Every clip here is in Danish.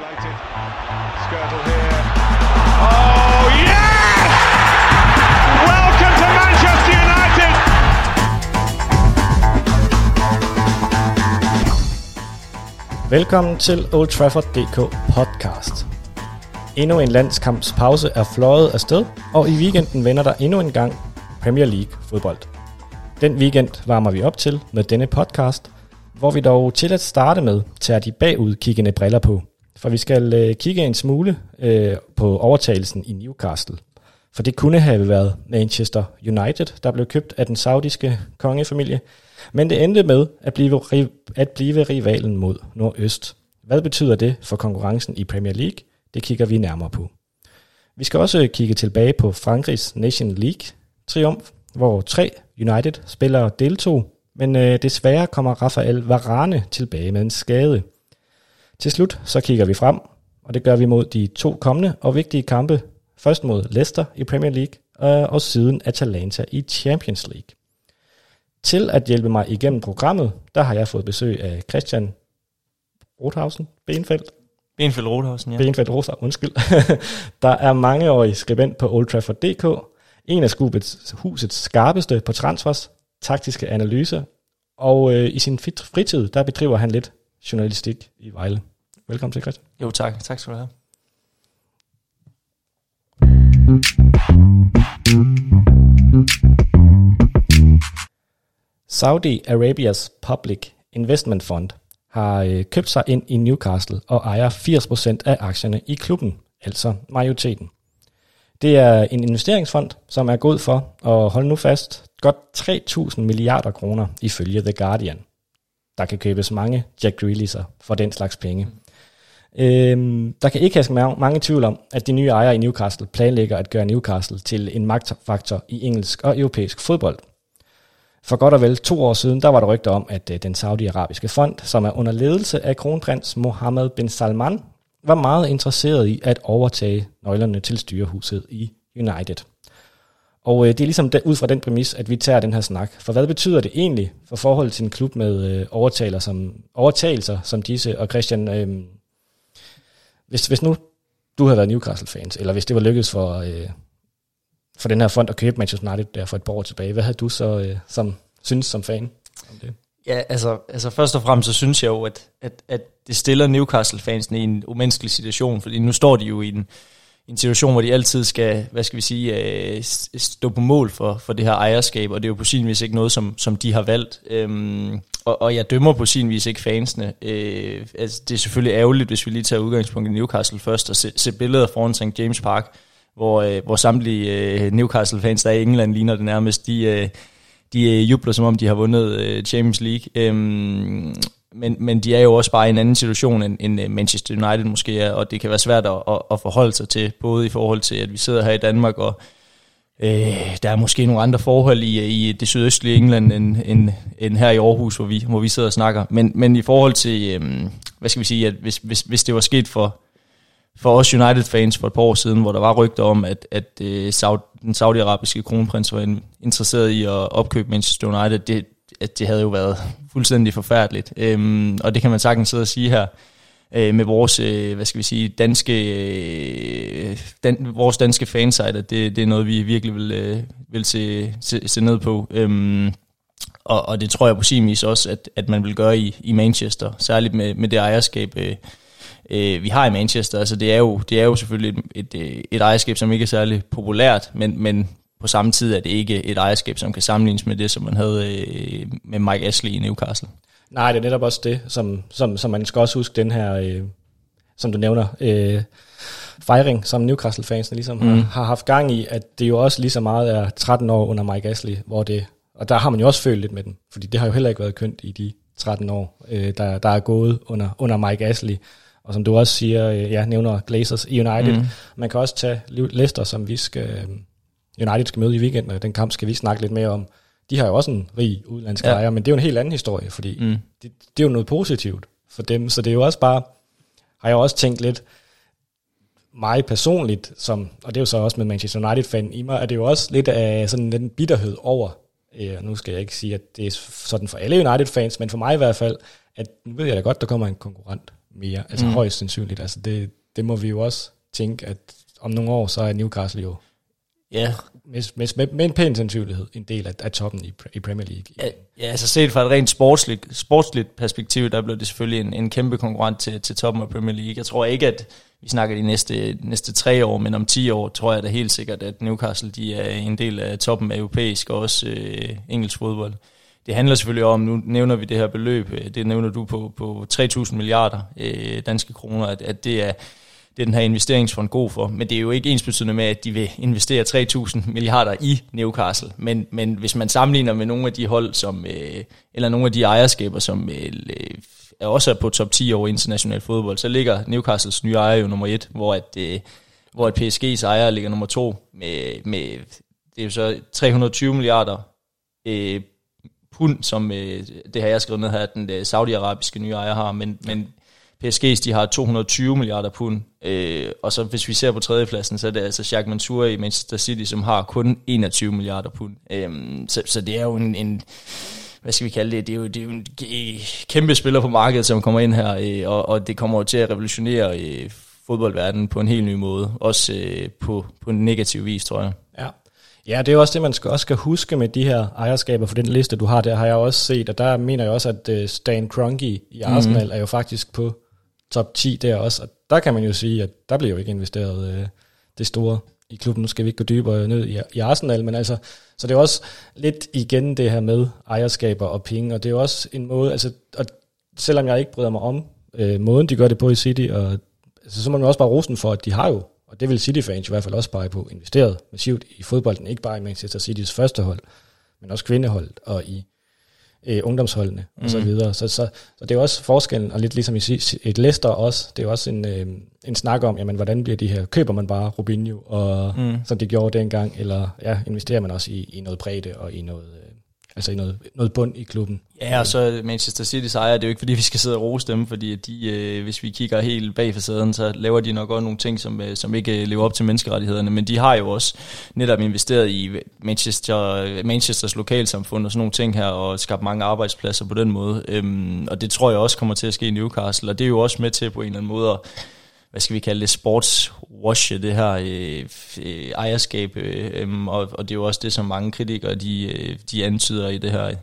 Delighted. Skirtle here. Oh, yes! Welcome to Manchester United! Velkommen til Old Trafford DK podcast. Endnu en landskampspause er fløjet afsted, og i weekenden vender der endnu en gang Premier League fodbold. Den weekend varmer vi op til med denne podcast, hvor vi dog til at starte med tager de bagudkiggende briller på. For vi skal øh, kigge en smule øh, på overtagelsen i Newcastle. For det kunne have været Manchester United, der blev købt af den saudiske kongefamilie, men det endte med at blive, at blive rivalen mod Nordøst. Hvad betyder det for konkurrencen i Premier League? Det kigger vi nærmere på. Vi skal også kigge tilbage på Frankrigs Nation League triumf, hvor tre United-spillere deltog, men øh, desværre kommer Rafael Varane tilbage med en skade. Til slut så kigger vi frem, og det gør vi mod de to kommende og vigtige kampe. Først mod Leicester i Premier League, øh, og siden Atalanta i Champions League. Til at hjælpe mig igennem programmet, der har jeg fået besøg af Christian Rothausen, Benfeldt. Benfeldt Rothausen, ja. Benfeldt Rosa, undskyld. der er mangeårig skribent på Old Trafford.dk, en af Skubets husets skarpeste på transfers, taktiske analyser, og øh, i sin fritid, der bedriver han lidt journalistik i Vejle. Velkommen til, Christian. Jo, tak. Tak skal du have. Saudi Arabias Public Investment Fund har øh, købt sig ind i Newcastle og ejer 80% af aktierne i klubben, altså majoriteten. Det er en investeringsfond, som er god for, og hold nu fast, godt 3.000 milliarder kroner ifølge The Guardian. Der kan købes mange Jack Grealish'er for den slags penge. Øhm, der kan ikke have mange tvivl om, at de nye ejere i Newcastle planlægger at gøre Newcastle til en magtfaktor i engelsk og europæisk fodbold. For godt og vel to år siden, der var der rygter om, at øh, den saudiarabiske fond, som er under ledelse af kronprins Mohammed bin Salman, var meget interesseret i at overtage nøglerne til styrehuset i United. Og øh, det er ligesom ud fra den præmis, at vi tager den her snak. For hvad betyder det egentlig for forholdet til en klub med øh, overtagelser, som, overtagelser som disse? Og Christian, øh, hvis, hvis nu du havde været Newcastle-fans, eller hvis det var lykkedes for, øh, for den her fond at købe Manchester United der for et par år tilbage, hvad havde du så øh, som, synes som fan om det? Ja, altså, altså først og fremmest så synes jeg jo, at, at, at det stiller Newcastle-fansene i en umenneskelig situation, fordi nu står de jo i en, en situation, hvor de altid skal, hvad skal vi sige, øh, stå på mål for, for det her ejerskab, og det er jo på sin vis ikke noget, som, som de har valgt. Øhm, og, og jeg dømmer på sin vis ikke fansene. Øh, altså, det er selvfølgelig ærgerligt, hvis vi lige tager udgangspunkt i Newcastle først, og se, se billeder foran St. James Park, hvor, øh, hvor samtlige øh, Newcastle-fans, der er i England, ligner det nærmest, de... Øh, de øh, jubler som om de har vundet øh, Champions League. Øh, men, men de er jo også bare i en anden situation end, end øh, Manchester United måske er, og det kan være svært at, at, at forholde sig til, både i forhold til, at vi sidder her i Danmark, og øh, der er måske nogle andre forhold i, i det sydøstlige England, end, end, end her i Aarhus, hvor vi, hvor vi sidder og snakker. Men, men i forhold til, øh, hvad skal vi sige, at hvis, hvis, hvis det var sket for, for os United-fans for et par år siden, hvor der var rygter om, at, at øh, Saudi, den saudiarabiske kronprins var interesseret i at opkøbe Manchester United, det, at det havde jo været fuldstændig forfærdeligt. Øhm, og det kan man sagtens sidde og sige her øh, med vores, øh, hvad skal vi sige, danske, øh, dan, vores danske fansite, det, det er noget, vi virkelig vil, øh, vil se, se, se ned på. Øhm, og, og det tror jeg på sin vis også, at, at man vil gøre i, i Manchester, særligt med, med det ejerskab, øh, øh, vi har i Manchester. Altså det er jo, det er jo selvfølgelig et, et, øh, et ejerskab, som ikke er særlig populært, men, men på samme tid er det ikke et ejerskab, som kan sammenlignes med det, som man havde øh, med Mike Ashley i Newcastle. Nej, det er netop også det, som, som, som man skal også huske den her, øh, som du nævner, øh, fejring, som Newcastle-fansene ligesom mm. har, har haft gang i, at det jo også lige så meget er 13 år under Mike Ashley, hvor det, og der har man jo også følt lidt med dem, fordi det har jo heller ikke været kønt i de 13 år, øh, der, der er gået under, under Mike Ashley. Og som du også siger, øh, ja, nævner Glazers i United. Mm. Man kan også tage Leicester, som vi skal, øh, United skal møde i weekenden, og den kamp skal vi snakke lidt mere om. De har jo også en rig udlandsk ja. ejer, men det er jo en helt anden historie, fordi mm. det, det er jo noget positivt for dem. Så det er jo også bare, har jeg også tænkt lidt, mig personligt, som, og det er jo så også med Manchester United-fan i mig, er det jo også lidt af sådan en bitterhed over, øh, nu skal jeg ikke sige, at det er sådan for alle United-fans, men for mig i hvert fald, at nu ved jeg da godt, der kommer en konkurrent mere, altså mm. højst sandsynligt. Altså det, det må vi jo også tænke, at om nogle år, så er Newcastle jo Ja, med, med, med, en pæn sandsynlighed en del af, af toppen i, i Premier League. Ja, ja, altså set fra et rent sportsligt, sportsligt perspektiv, der blev det selvfølgelig en, en kæmpe konkurrent til, til toppen af Premier League. Jeg tror ikke, at vi snakker de næste, næste tre år, men om 10 år tror jeg da helt sikkert, at Newcastle de er en del af toppen af europæisk og også øh, engelsk fodbold. Det handler selvfølgelig om, nu nævner vi det her beløb, øh, det nævner du på, på 3.000 milliarder øh, danske kroner, at, at det er det er den her investeringsfond god for. Men det er jo ikke ensbetydende med, at de vil investere 3.000 milliarder i Newcastle. Men, men hvis man sammenligner med nogle af de hold, som, øh, eller nogle af de ejerskaber, som øh, er også er på top 10 over international fodbold, så ligger Newcastles nye ejer jo nummer et, hvor at, øh, hvor at PSG's ejer ligger nummer to med, med det er jo så 320 milliarder øh, pund, som øh, det har jeg skrevet ned her, at den øh, saudiarabiske nye ejer har, men, men PSG's, de har 220 milliarder pund, øh, og så hvis vi ser på tredjepladsen, så er det altså Jacques Mansour i Manchester City, som har kun 21 milliarder pund. Øh, så, så det er jo en, en hvad skal vi kalde det, det er jo, det er jo en kæmpe spiller på markedet, som kommer ind her, øh, og, og det kommer jo til at revolutionere øh, fodboldverdenen på en helt ny måde, også øh, på, på en negativ vis, tror jeg. Ja. Ja, det er jo også det, man skal, også skal huske med de her ejerskaber, for den liste, du har der, har jeg også set, og der mener jeg også, at uh, Stan Kroenke i Arsenal mm. er jo faktisk på top 10 der også, og der kan man jo sige, at der bliver jo ikke investeret øh, det store i klubben. Nu skal vi ikke gå dybere ned i, i Arsenal, men altså, så det er også lidt igen det her med ejerskaber og penge, og det er jo også en måde, altså, og selvom jeg ikke bryder mig om øh, måden, de gør det på i City, og altså, så må man også bare rosen for, at de har jo, og det vil City-fans i hvert fald også pege på, investeret massivt i fodbolden, ikke bare i Manchester Citys første hold, men også kvindeholdet og i øh, ungdomsholdene mm. og så mm. videre. Så, så, så det er også forskellen, og lidt ligesom i et Leicester også, det er også en, øh, en snak om, jamen, hvordan bliver de her, køber man bare Robinho, og, mm. som de gjorde dengang, eller ja, investerer man også i, i noget bredde og i noget, øh, altså i noget, noget bund i klubben. Ja, og så Manchester City sejrer, det er jo ikke fordi, vi skal sidde og rose dem, fordi de, øh, hvis vi kigger helt bag facaden, så laver de nok også nogle ting, som, øh, som ikke øh, lever op til menneskerettighederne, men de har jo også netop investeret i Manchester, Manchesters lokalsamfund og sådan nogle ting her, og skabt mange arbejdspladser på den måde. Øhm, og det tror jeg også kommer til at ske i Newcastle, og det er jo også med til på en eller anden måde at hvad skal vi kalde det, sportswashe, det her øh, øh, ejerskab, øh, øhm, og, og det er jo også det, som mange kritikere, de, øh, de antyder i det her øh,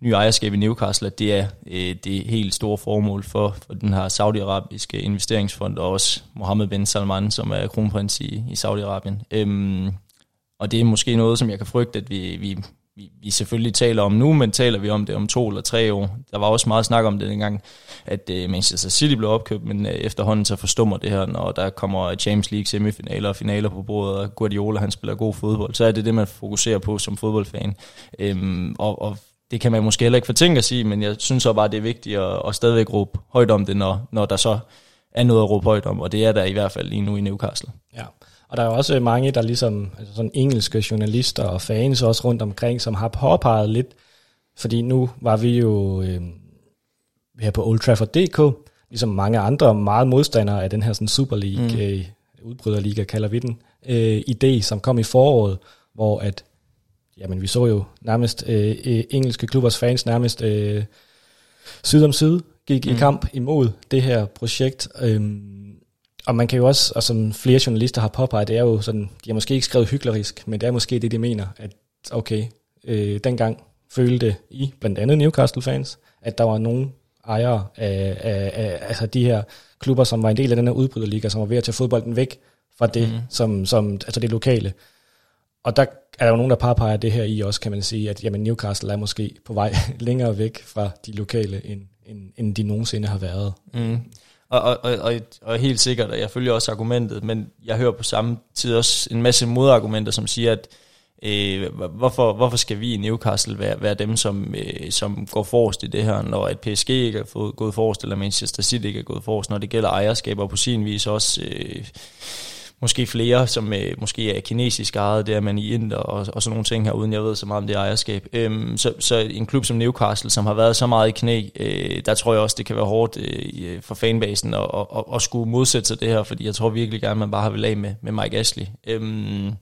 nye ejerskab i Newcastle, at det er øh, det helt store formål for, for den her saudiarabiske investeringsfond, og også Mohammed bin Salman, som er kronprins i, i Saudi-Arabien. Øhm, og det er måske noget, som jeg kan frygte, at vi, vi, vi, vi selvfølgelig taler om nu, men taler vi om det om to eller tre år. Der var også meget snak om det dengang, at øh, Manchester City blev opkøbt, men øh, efterhånden så forstummer det her, når der kommer James League semifinaler og finaler på bordet, og Guardiola han spiller god fodbold, så er det det, man fokuserer på som fodboldfan. Øhm, og, og det kan man måske heller ikke fortænke at sige, men jeg synes så bare, det er vigtigt at, at stadigvæk råbe højt om det, når, når der så er noget at råbe højt om, og det er der i hvert fald lige nu i Newcastle. Ja, og der er også mange, der ligesom, altså sådan engelske journalister og fans også rundt omkring, som har påpeget lidt, fordi nu var vi jo øh, her på Old Trafford.dk, ligesom mange andre meget modstandere af den her sådan Super League, mm. øh, udbryderliga kalder vi den, øh, idé, som kom i foråret, hvor at jamen vi så jo nærmest øh, øh, engelske klubbers fans nærmest øh, syd om syd gik mm. i kamp imod det her projekt. Øhm, og man kan jo også, og som flere journalister har påpeget, det er jo sådan, de har måske ikke skrevet hyklerisk, men det er måske det, de mener, at okay, øh, dengang følte I, blandt andet Newcastle-fans, at der var nogle ejere af, af, af altså de her klubber, som var en del af den her udbryderliga, som var ved at tage fodbolden væk fra det, mm. som, som, altså det lokale. Og der er der jo nogen, der parpeger det her i også, kan man sige, at jamen, Newcastle er måske på vej længere væk fra de lokale, end, end, end de nogensinde har været. Mm. Og, og, og, og helt sikkert, og jeg følger også argumentet, men jeg hører på samme tid også en masse modargumenter, som siger, at øh, hvorfor, hvorfor skal vi i Newcastle være, være dem, som, øh, som går forrest i det her, når at PSG ikke er fået, gået forrest, eller Manchester City ikke er gået forrest, når det gælder ejerskaber på sin vis også... Øh, måske flere, som øh, måske er kinesisk ejet, det er man i Inter og, og sådan nogle ting her, uden jeg ved så meget om det ejerskab. Øhm, så, så en klub som Newcastle, som har været så meget i knæ, øh, der tror jeg også, det kan være hårdt øh, øh for fanbasen at, at, at, at skulle modsætte sig det her, fordi jeg tror virkelig gerne, man bare har vel af med, med Mike Ashley. Øhm,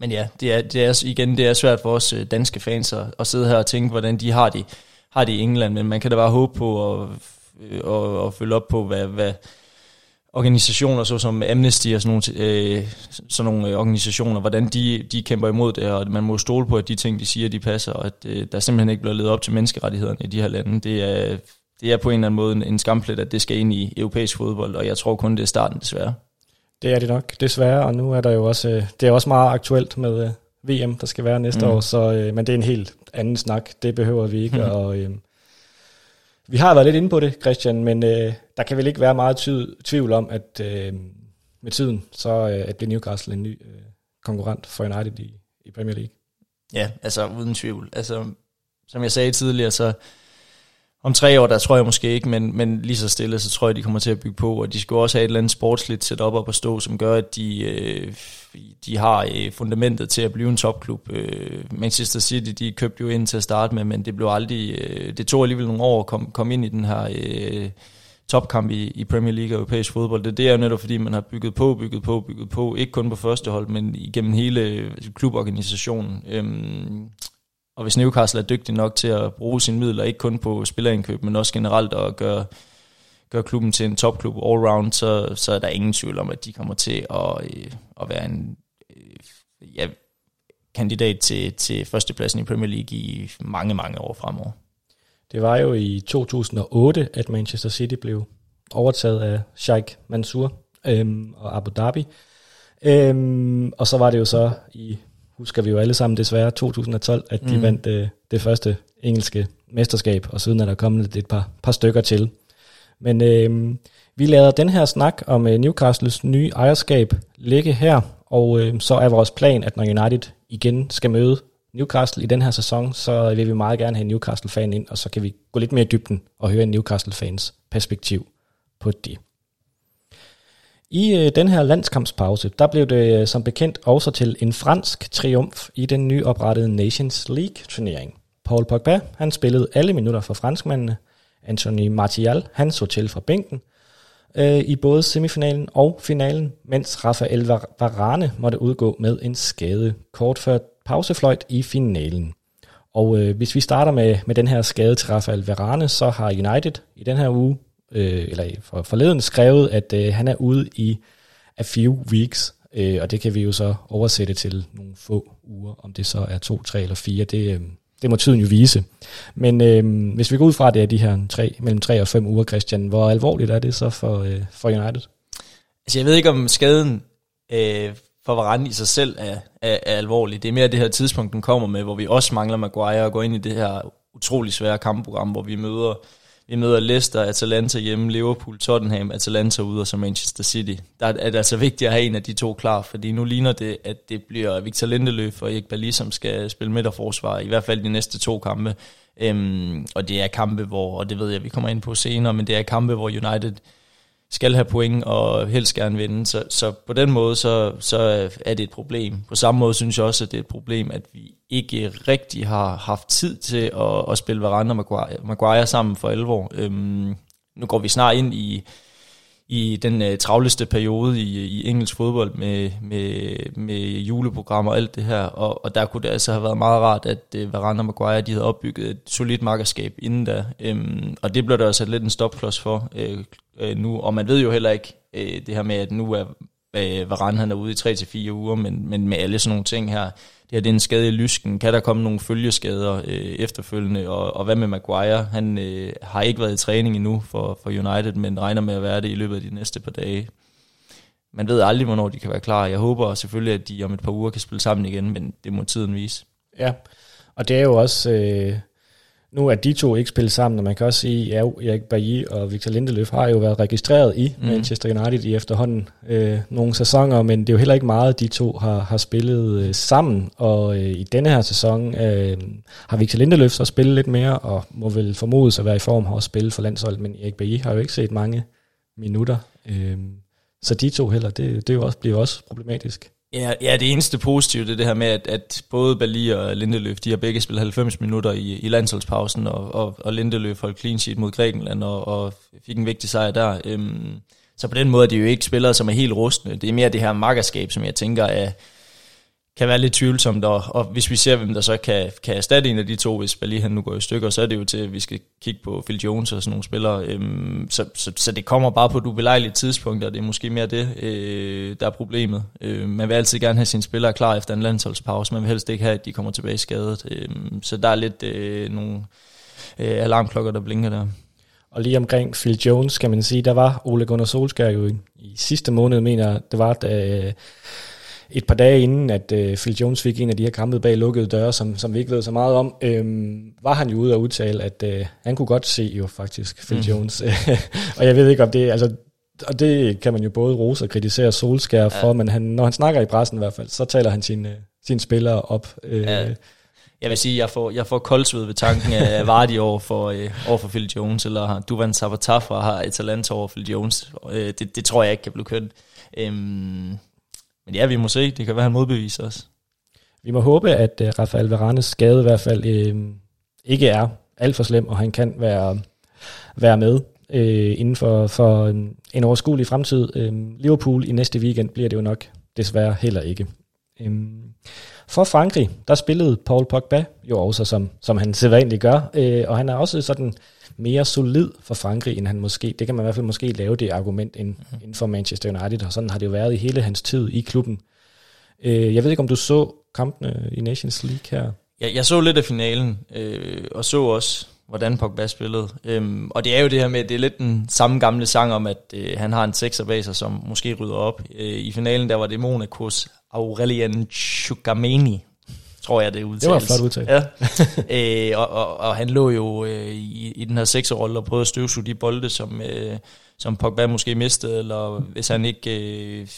men ja, det er, det er, igen, det er svært for os øh, danske fans at, at sidde her og tænke, hvordan de har det, har det i England, men man kan da bare håbe på, at at, og, og følge op på, hvad, hvad organisationer, såsom Amnesty og sådan nogle, øh, sådan nogle øh, organisationer, hvordan de, de kæmper imod det, og man må stole på, at de ting, de siger, de passer, og at øh, der simpelthen ikke bliver levet op til menneskerettighederne i de her lande. Det er, det er på en eller anden måde en, en skamplet, at det skal ind i europæisk fodbold, og jeg tror kun, det er starten, desværre. Det er det nok, desværre, og nu er der jo også, øh, det er også meget aktuelt med øh, VM, der skal være næste mm. år, så, men det er en helt anden snak, det behøver vi ikke, mm. og øh, vi har været lidt inde på det, Christian, men øh, der kan vel ikke være meget ty- tvivl om, at øh, med tiden, så øh, at bliver Newcastle en ny øh, konkurrent for United i, i Premier League. Ja, altså uden tvivl. Altså, som jeg sagde tidligere, så om tre år, der tror jeg måske ikke, men, men lige så stille, så tror jeg, de kommer til at bygge på, og de skal også have et eller andet sportsligt setup op at stå, som gør, at de, øh, de har øh, fundamentet til at blive en topklub. Øh, Manchester City, de købte jo ind til at starte med, men det blev aldrig, øh, det tog alligevel nogle år at komme kom ind i den her øh, topkamp i, i Premier League og europæisk fodbold. Det, det er jo netop, fordi man har bygget på, bygget på, bygget på, ikke kun på første hold, men igennem hele øh, kluborganisationen. Øhm, og hvis Newcastle er dygtig nok til at bruge sine midler, ikke kun på spillerindkøb, men også generelt at gøre, gøre klubben til en topklub all-round, så, så er der ingen tvivl om, at de kommer til at, øh, at være en øh, ja, kandidat til, til førstepladsen i Premier League i mange, mange år fremover. Det var jo i 2008, at Manchester City blev overtaget af Sheikh Mansour øhm, og Abu Dhabi. Øhm, og så var det jo så i husker vi jo alle sammen desværre 2012, at de mm. vandt øh, det første engelske mesterskab, og siden er der kommet et par, par stykker til. Men øh, vi lader den her snak om øh, Newcastles nye ejerskab ligge her, og øh, så er vores plan, at når United igen skal møde Newcastle i den her sæson, så vil vi meget gerne have en Newcastle-fan ind, og så kan vi gå lidt mere i dybden og høre en Newcastle-fans perspektiv på det. I øh, den her landskampspause, der blev det øh, som bekendt også til en fransk triumf i den nyoprettede Nations League-turnering. Paul Pogba, han spillede alle minutter for franskmændene. Anthony Martial, han så til fra bænken øh, i både semifinalen og finalen, mens Rafael Varane måtte udgå med en skade kort før pausefløjt i finalen. Og øh, hvis vi starter med, med den her skade til Rafael Varane, så har United i den her uge øh, eller for, forleden skrevet, at øh, han er ude i a few weeks, øh, og det kan vi jo så oversætte til nogle få uger, om det så er to, tre eller fire, det, øh, det må tiden jo vise. Men øh, hvis vi går ud fra, at det er de her tre, mellem tre og fem uger, Christian, hvor alvorligt er det så for, øh, for United? Altså jeg ved ikke, om skaden øh, for Varane i sig selv er, er, er alvorlig. Det er mere det her tidspunkt, den kommer med, hvor vi også mangler Maguire og går ind i det her utrolig svære kampprogram, hvor vi møder vi møder Leicester, Atalanta hjemme, Liverpool, Tottenham, Atalanta ude og så Manchester City. Der er det altså vigtigt at have en af de to klar, fordi nu ligner det, at det bliver Victor Lindeløf og Erik Bali, som skal spille midterforsvar, i hvert fald de næste to kampe. Øhm, og det er kampe, hvor, og det ved jeg, vi kommer ind på senere, men det er kampe, hvor United skal have point og helst gerne vinde. Så, så på den måde, så, så er det et problem. På samme måde synes jeg også, at det er et problem, at vi ikke rigtig har haft tid til at, at spille Varane og Maguire, Maguire sammen for alvor. Øhm, nu går vi snart ind i, i den øh, travleste periode i, i engelsk fodbold med, med, med juleprogrammer og alt det her, og, og der kunne det altså have været meget rart, at øh, Varane og Maguire de havde opbygget et solidt markerskab inden da, øhm, og det blev der også lidt en stopklods for øh, øh, nu, og man ved jo heller ikke øh, det her med, at nu er uh, Varane han er ude i 3-4 uger, men, men med alle sådan nogle ting her, det her det er en skade i lysken, kan der komme nogle følgeskader øh, efterfølgende, og, og hvad med Maguire? Han øh, har ikke været i træning endnu for, for United, men regner med at være det i løbet af de næste par dage. Man ved aldrig, hvornår de kan være klar. Jeg håber selvfølgelig, at de om et par uger kan spille sammen igen, men det må tiden vise. Ja, og det er jo også... Øh nu er de to ikke spillet sammen, og man kan også sige, at ja, Erik Bailly og Victor Lindeløf har jo været registreret i mm. Manchester United i efterhånden øh, nogle sæsoner, men det er jo heller ikke meget, de to har, har spillet øh, sammen, og øh, i denne her sæson øh, har Victor Lindeløf så spillet lidt mere, og må vel formodes at være i form at spille for landsholdet, men Erik Bailly har jo ikke set mange minutter, øh, så de to heller, det, det jo også, bliver også problematisk. Ja, ja, det eneste positive, det er det her med, at, at både Bali og Lindeløf, de har begge spillet 90 minutter i, i landsholdspausen, og, og, og Lindeløf holdt clean sheet mod Grækenland, og, og fik en vigtig sejr der. Øhm, så på den måde er de jo ikke spillere, som er helt rustne. Det er mere det her makkerskab, som jeg tænker er, kan være lidt tvivlsomt, og, og hvis vi ser, hvem der så kan, kan erstatte en af de to, hvis lige han nu går i stykker, så er det jo til, at vi skal kigge på Phil Jones og sådan nogle spillere. Øhm, så, så, så det kommer bare på et ubelejligt tidspunkt, og det er måske mere det, øh, der er problemet. Øh, man vil altid gerne have sine spillere klar efter en landsholdspause, man vil helst ikke have, at de kommer tilbage skadet. Øh, så der er lidt øh, nogle øh, alarmklokker, der blinker der. Og lige omkring Phil Jones, kan man sige, der var Ole Gunnar Solskjaer jo i sidste måned, mener det var, da, et par dage inden, at øh, Phil Jones fik en af de her kampe bag lukkede døre, som, som vi ikke ved så meget om, øh, var han jo ude og udtale, at øh, han kunne godt se jo faktisk Phil mm. Jones. og jeg ved ikke om det, altså, og det kan man jo både rose og kritisere Solskjaer ja. for, men han, når han snakker i pressen i hvert fald, så taler han sine, sine spillere op. Øh, ja. Jeg vil sige, jeg får, jeg får koldsved ved tanken af Vardy over for, øh, over for Phil Jones, eller Duvan Zapata har et talent over Phil Jones. Øh, det, det tror jeg ikke kan blive kønt. Øhm, men ja, vi må se. Det kan være, han modbeviser os. Vi må håbe, at uh, Rafael Varanes skade i hvert fald øh, ikke er alt for slem, og han kan være, være med øh, inden for, for en, en overskuelig fremtid. Øh, Liverpool i næste weekend bliver det jo nok desværre heller ikke. Øh, for Frankrig, der spillede Paul Pogba jo også, som, som han sædvanligt gør, øh, og han er også sådan mere solid for Frankrig, end han måske, det kan man i hvert fald måske lave det argument ind, mm. inden for Manchester United, og sådan har det jo været i hele hans tid i klubben. Øh, jeg ved ikke, om du så kampene i Nations League her? Ja, jeg så lidt af finalen, øh, og så også, hvordan Pogba spillede. Øhm, og det er jo det her med, det er lidt den samme gamle sang om, at øh, han har en sekser bag sig, som måske rydder op. Øh, I finalen, der var det Monacos Aurelian Choukameni, tror jeg, det udtales. Det var flot udtalt. Ja. øh, og, og, og han lå jo øh, i, i den her sekserrolle og prøvede at støvsuge de bolde, som, øh, som Pogba måske mistede, eller hvis han ikke øh,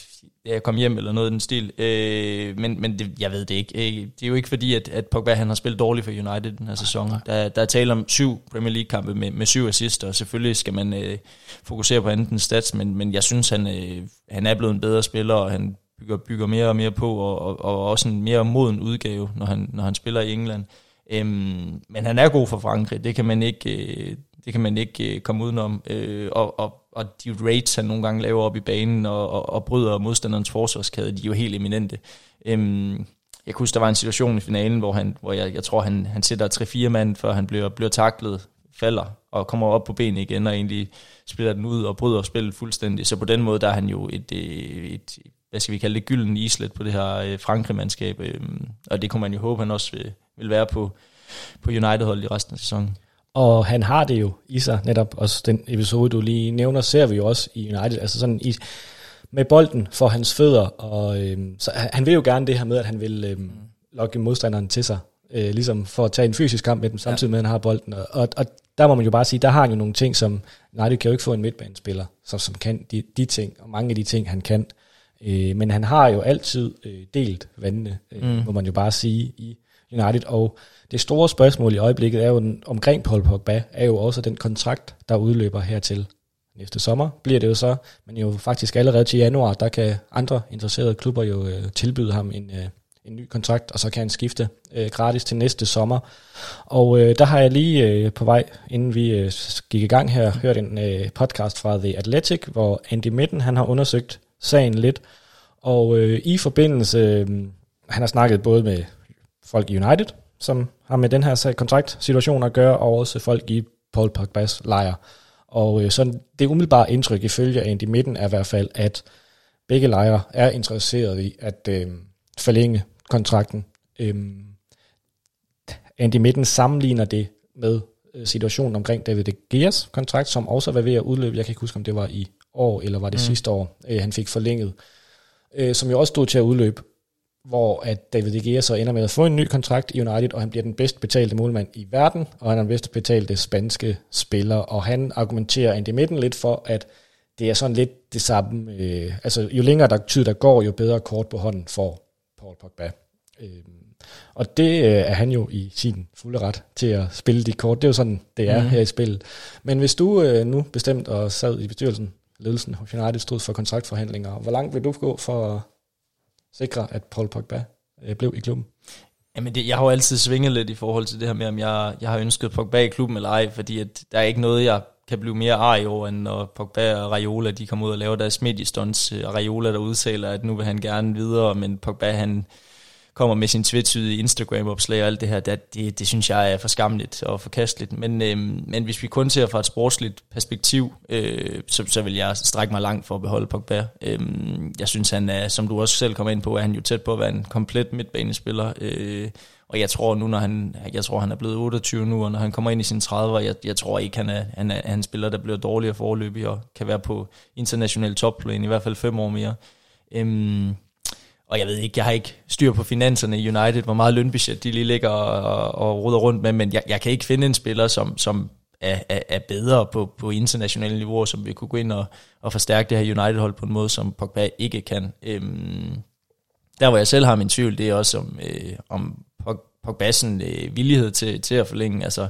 ja, kom hjem eller noget i den stil. Øh, men men det, jeg ved det ikke. Øh, det er jo ikke fordi, at, at Pogba han har spillet dårligt for United den her sæson. Der, der er tale om syv Premier League-kampe med, med syv assister, og selvfølgelig skal man øh, fokusere på andet end stats, men, men jeg synes, han, øh, han er blevet en bedre spiller, og han bygger, bygger mere og mere på, og, og, og også en mere moden udgave, når han, når han spiller i England. Øhm, men han er god for Frankrig, det kan man ikke, øh, det kan man ikke øh, komme udenom. Øh, og, og, og de rates, han nogle gange laver op i banen, og, og, og bryder modstanderens forsvarskæde, de er jo helt eminente. Øhm, jeg kan huske, der var en situation i finalen, hvor, han, hvor jeg, jeg tror, han, han sætter 3-4 mand, før han bliver, bliver taklet, falder og kommer op på benene igen, og egentlig spiller den ud og bryder spillet fuldstændig. Så på den måde, der er han jo et, øh, et, et hvad skal vi kalde det, gylden islet på det her øh, Frankrig-mandskab, øh, og det kunne man jo håbe, han også vil, vil være på, på United-holdet i resten af sæsonen. Og han har det jo i sig, netop også den episode, du lige nævner, ser vi jo også i United, altså sådan i, med bolden for hans fødder, og øh, så han vil jo gerne det her med, at han vil øh, lokke modstanderen til sig, øh, ligesom for at tage en fysisk kamp med dem, samtidig med, at han har bolden, og, og, og der må man jo bare sige, der har han jo nogle ting, som, nej, det kan jo ikke få en midtbanespiller, som, som kan de, de ting, og mange af de ting, han kan, Øh, men han har jo altid øh, delt vandene, øh, mm. må man jo bare sige, i United. Og det store spørgsmål i øjeblikket er jo den, omkring Paul Pogba, er jo også den kontrakt, der udløber hertil næste sommer, bliver det jo så. Men jo faktisk allerede til januar, der kan andre interesserede klubber jo øh, tilbyde ham en, øh, en ny kontrakt, og så kan han skifte øh, gratis til næste sommer. Og øh, der har jeg lige øh, på vej, inden vi øh, gik i gang her, hørt en øh, podcast fra The Athletic, hvor Andy Mitten han har undersøgt sagen lidt. Og øh, i forbindelse, øh, han har snakket både med folk i United, som har med den her kontraktsituation at gøre, og også folk i Paul Pogba's lejr. Og øh, så det umiddelbare indtryk ifølge Andy Midten er i hvert fald, at begge lejre er interesseret i at øh, forlænge kontrakten. Øh, Andy Midten sammenligner det med øh, situationen omkring David de Geas kontrakt, som også var ved at udløbe. Jeg kan ikke huske, om det var i år, eller var det mm. sidste år, øh, han fik forlænget, øh, som jo også stod til at udløbe, hvor at David De Gea så ender med at få en ny kontrakt i United, og han bliver den bedst betalte målmand i verden, og han er den bedst betalte spanske spiller, og han argumenterer ind i midten lidt for, at det er sådan lidt det samme, øh, altså jo længere der tid der går, jo bedre kort på hånden får Paul Pogba. Øh, og det øh, er han jo i sin fulde ret til at spille de kort. Det er jo sådan, det er mm. her i spillet. Men hvis du øh, nu bestemt og sad i bestyrelsen ledelsen hos United stod for kontraktforhandlinger. Hvor langt vil du gå for at sikre, at Paul Pogba øh, blev i klubben? Jamen det, jeg har jo altid svinget lidt i forhold til det her med, om jeg, jeg har ønsket Pogba i klubben eller ej, fordi at der er ikke noget, jeg kan blive mere arg over, end når Pogba og Raiola, de kommer ud og laver deres mediestunts, øh, og Raiola, der udtaler, at nu vil han gerne videre, men Pogba, han kommer med sin tvetydige Instagram-opslag og alt det her, det, det, det synes jeg er for skamligt og forkasteligt. Men, øh, men hvis vi kun ser fra et sportsligt perspektiv, øh, så, så vil jeg strække mig langt for at beholde Pogba. Øh, jeg synes, han er, som du også selv kommer ind på, er han jo tæt på at være en komplet midtbanespiller. Øh, og jeg tror nu, når han, jeg tror, han er blevet 28 nu, og når han kommer ind i sine 30'er, jeg, jeg tror ikke, han er, han er, han spiller, der bliver dårligere forløbig og kan være på international topplan i hvert fald fem år mere. Øhm, og jeg ved ikke, jeg har ikke styr på finanserne i United, hvor meget lønbudget de lige ligger og, og ruder rundt med, men jeg, jeg kan ikke finde en spiller, som, som er, er, er bedre på, på internationale niveauer, som vi kunne gå ind og, og forstærke det her United-hold på en måde, som Pogba ikke kan. Øhm, der hvor jeg selv har min tvivl, det er også om, øh, om Pogba's øh, villighed til, til at forlænge. Altså,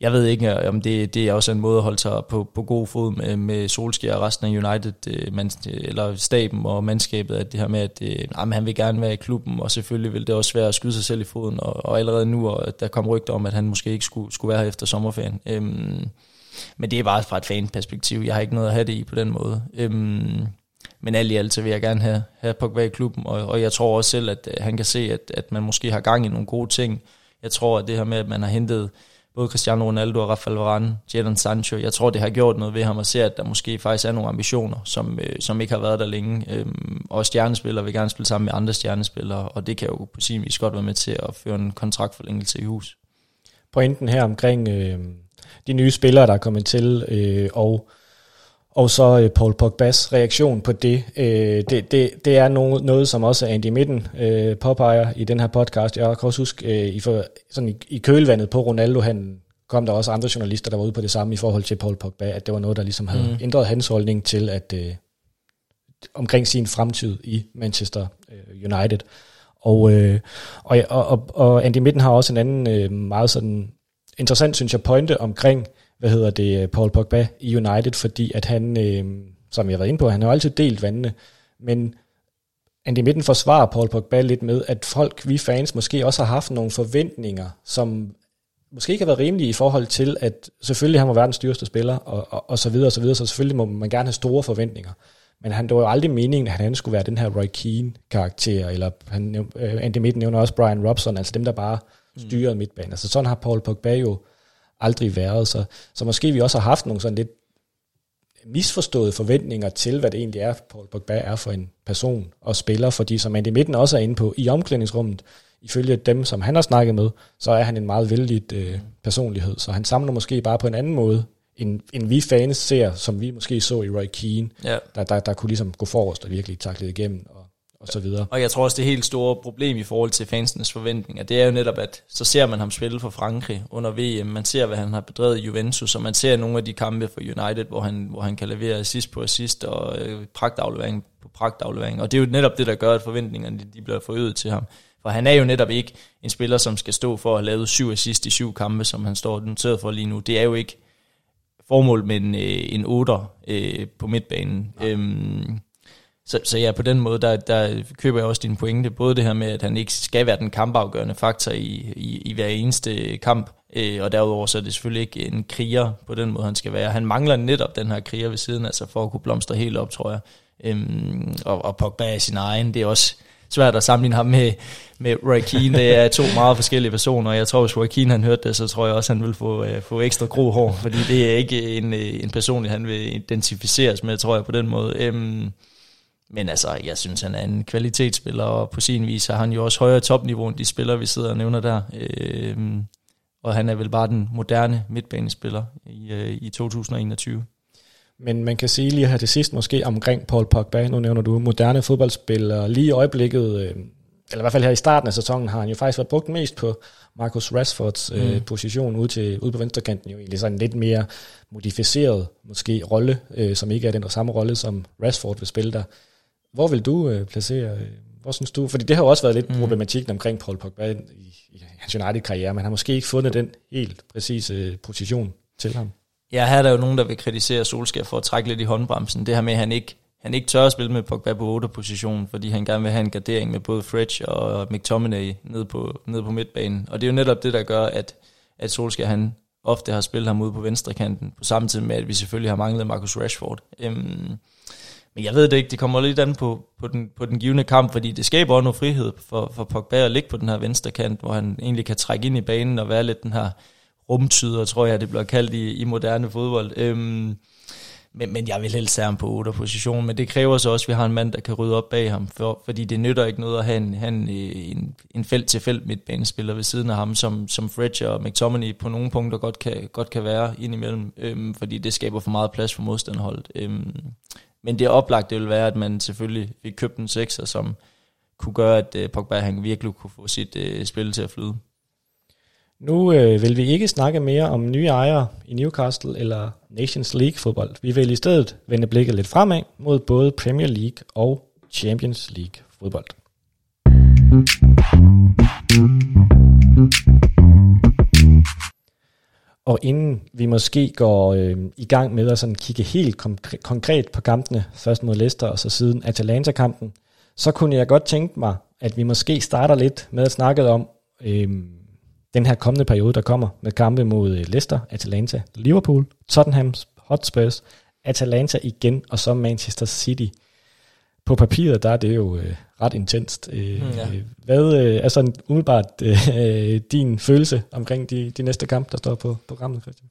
jeg ved ikke, øh, om det, det er også en måde at holde sig på, på god fod med, med Solskjaer og resten af United, øh, man, eller staben og mandskabet, at det her med, at øh, jamen, han vil gerne være i klubben, og selvfølgelig vil det også være at skyde sig selv i foden, og, og allerede nu, og der kom rygter om, at han måske ikke skulle, skulle være her efter sommerferien. Øhm, men det er bare fra et fanperspektiv. Jeg har ikke noget at have det i på den måde. Øhm, men alt i alt, så vil jeg gerne have, have Pogba i klubben, og, og jeg tror også selv, at han kan se, at, at man måske har gang i nogle gode ting. Jeg tror, at det her med, at man har hentet både Cristiano Ronaldo og Rafael Varane, Jadon Sancho, jeg tror, det har gjort noget ved ham at se, at der måske faktisk er nogle ambitioner, som, øh, som ikke har været der længe. Øhm, og stjernespillere vil gerne spille sammen med andre stjernespillere, og det kan jo på sin vis godt være med til at føre en kontraktforlængelse i hus. Pointen her omkring øh, de nye spillere, der er kommet til, øh, og og så øh, Paul Pogba's reaktion på det, øh, det, det, det er noget, noget, som også Andy Midten øh, påpeger i den her podcast. Jeg kan også huske, øh, i, for, sådan i, i kølvandet på Ronaldo, han kom der også andre journalister, der var ude på det samme i forhold til Paul Pogba, at det var noget, der ligesom havde mm. ændret hans holdning til, at øh, omkring sin fremtid i Manchester øh, United. Og, øh, og, og, og Andy Midten har også en anden øh, meget sådan interessant, synes jeg, pointe omkring, hvad hedder det, Paul Pogba i United, fordi at han, øh, som jeg har været inde på, han har jo altid delt vandene, men Andy Midten forsvarer Paul Pogba lidt med, at folk, vi fans, måske også har haft nogle forventninger, som måske ikke har været rimelige i forhold til, at selvfølgelig han var verdens dyreste spiller, og, og, og så videre, og så videre, så selvfølgelig må man gerne have store forventninger. Men han, det var jo aldrig meningen, at han skulle være den her Roy Keane-karakter, eller han, øh, Andy Midten nævner også Brian Robson, altså dem, der bare styrede mm. midtbanen. Altså sådan har Paul Pogba jo aldrig været. Så, så måske vi også har haft nogle sådan lidt misforståede forventninger til, hvad det egentlig er, Paul Pogba er for en person og spiller, fordi som Andy Midten også er inde på, i omklædningsrummet, ifølge dem, som han har snakket med, så er han en meget vældig øh, personlighed, så han samler måske bare på en anden måde, end, end vi fans ser, som vi måske så i Roy Keane, ja. der, der, der kunne ligesom gå forrest og virkelig takle det igennem og og så videre. Og jeg tror også, det helt store problem i forhold til fansenes forventninger, det er jo netop, at så ser man ham spille for Frankrig under VM, man ser, hvad han har bedrevet i Juventus, og man ser nogle af de kampe for United, hvor han, hvor han kan levere assist på assist og øh, pragtaflevering på pragtaflevering. Og det er jo netop det, der gør, at forventningerne de, bliver forøget til ham. For han er jo netop ikke en spiller, som skal stå for at lavet syv assist i syv kampe, som han står noteret for lige nu. Det er jo ikke formål med en, øh, en 8 øh, på midtbanen. Ja. Øhm, så, så ja, på den måde, der, der køber jeg også din pointe. Både det her med, at han ikke skal være den kampafgørende faktor i, i, i hver eneste kamp, øh, og derudover så er det selvfølgelig ikke en kriger på den måde, han skal være. Han mangler netop den her kriger ved siden, altså for at kunne blomstre helt op, tror jeg. Øhm, og, og Pogba er sin egen, det er også svært at sammenligne ham med, med Roy Keane. Det er to meget forskellige personer, og jeg tror, hvis Roy Keane han hørte det, så tror jeg også, han vil få, øh, få ekstra gro hår, fordi det er ikke en, øh, en person, han vil identificeres med, tror jeg, på den måde. Øhm, men altså, jeg synes, han er en kvalitetsspiller, og på sin vis har han jo også højere topniveau end de spillere, vi sidder og nævner der. Øh, og han er vel bare den moderne midtbanespiller i, øh, i 2021. Men man kan sige lige her til sidst måske omkring Paul Pogba, nu nævner du moderne fodboldspiller, lige i øjeblikket, øh, eller i hvert fald her i starten af sæsonen, har han jo faktisk været brugt mest på Marcus Rashfords øh, mm. position ude, til, ude på venstrekanten, jo egentlig sådan lidt mere modificeret måske rolle, øh, som ikke er den samme rolle, som Rashford vil spille der. Hvor vil du øh, placere, øh, hvor synes du, fordi det har jo også været lidt mm. problematikken omkring Paul Pogba i, i hans United-karriere, men han har måske ikke fundet den helt præcise øh, position til ham. Ja, her er der jo nogen, der vil kritisere Solskjaer for at trække lidt i håndbremsen. Det her med, at han ikke, han ikke tør at spille med Pogba på 8-positionen, fordi han gerne vil have en gardering med både Fredge og McTominay nede på, nede på midtbanen. Og det er jo netop det, der gør, at, at Solskjaer han ofte har spillet ham ude på venstre kanten, på samme tid med, at vi selvfølgelig har manglet Marcus Rashford. Øhm, men jeg ved det ikke, det kommer lidt an på, på, den, på den givende kamp, fordi det skaber også noget frihed for, for Pogba at ligge på den her venstre kant, hvor han egentlig kan trække ind i banen og være lidt den her rumtyder, tror jeg, det bliver kaldt i, i moderne fodbold. Øhm, men, men jeg vil helst have ham på 8 position, men det kræver så også, at vi har en mand, der kan rydde op bag ham, for, fordi det nytter ikke noget at have en, han, en, øh, en, en felt-til-felt midtbanespiller ved siden af ham, som, som Fletcher og McTominay på nogle punkter godt kan, godt kan være indimellem, øhm, fordi det skaber for meget plads for modstanderholdet. Øhm, men det oplagt, det vil være, at man selvfølgelig fik købt en sekser, som kunne gøre, at øh, Pogba han virkelig kunne få sit øh, spil til at flyde. Nu øh, vil vi ikke snakke mere om nye ejere i Newcastle eller Nations League fodbold. Vi vil i stedet vende blikket lidt fremad mod både Premier League og Champions League fodbold. Og inden vi måske går øh, i gang med at sådan kigge helt konkre- konkret på kampene, først mod Leicester og så siden Atalanta-kampen, så kunne jeg godt tænke mig, at vi måske starter lidt med at snakke om øh, den her kommende periode, der kommer med kampe mod øh, Leicester, Atalanta, Liverpool, Tottenham Hotspurs, Atalanta igen, og så Manchester City. På papiret, der er det jo øh, ret intenst. Øh, mm, ja. Hvad øh, er sådan umiddelbart øh, din følelse omkring de, de næste kampe, der står på programmet, Christian?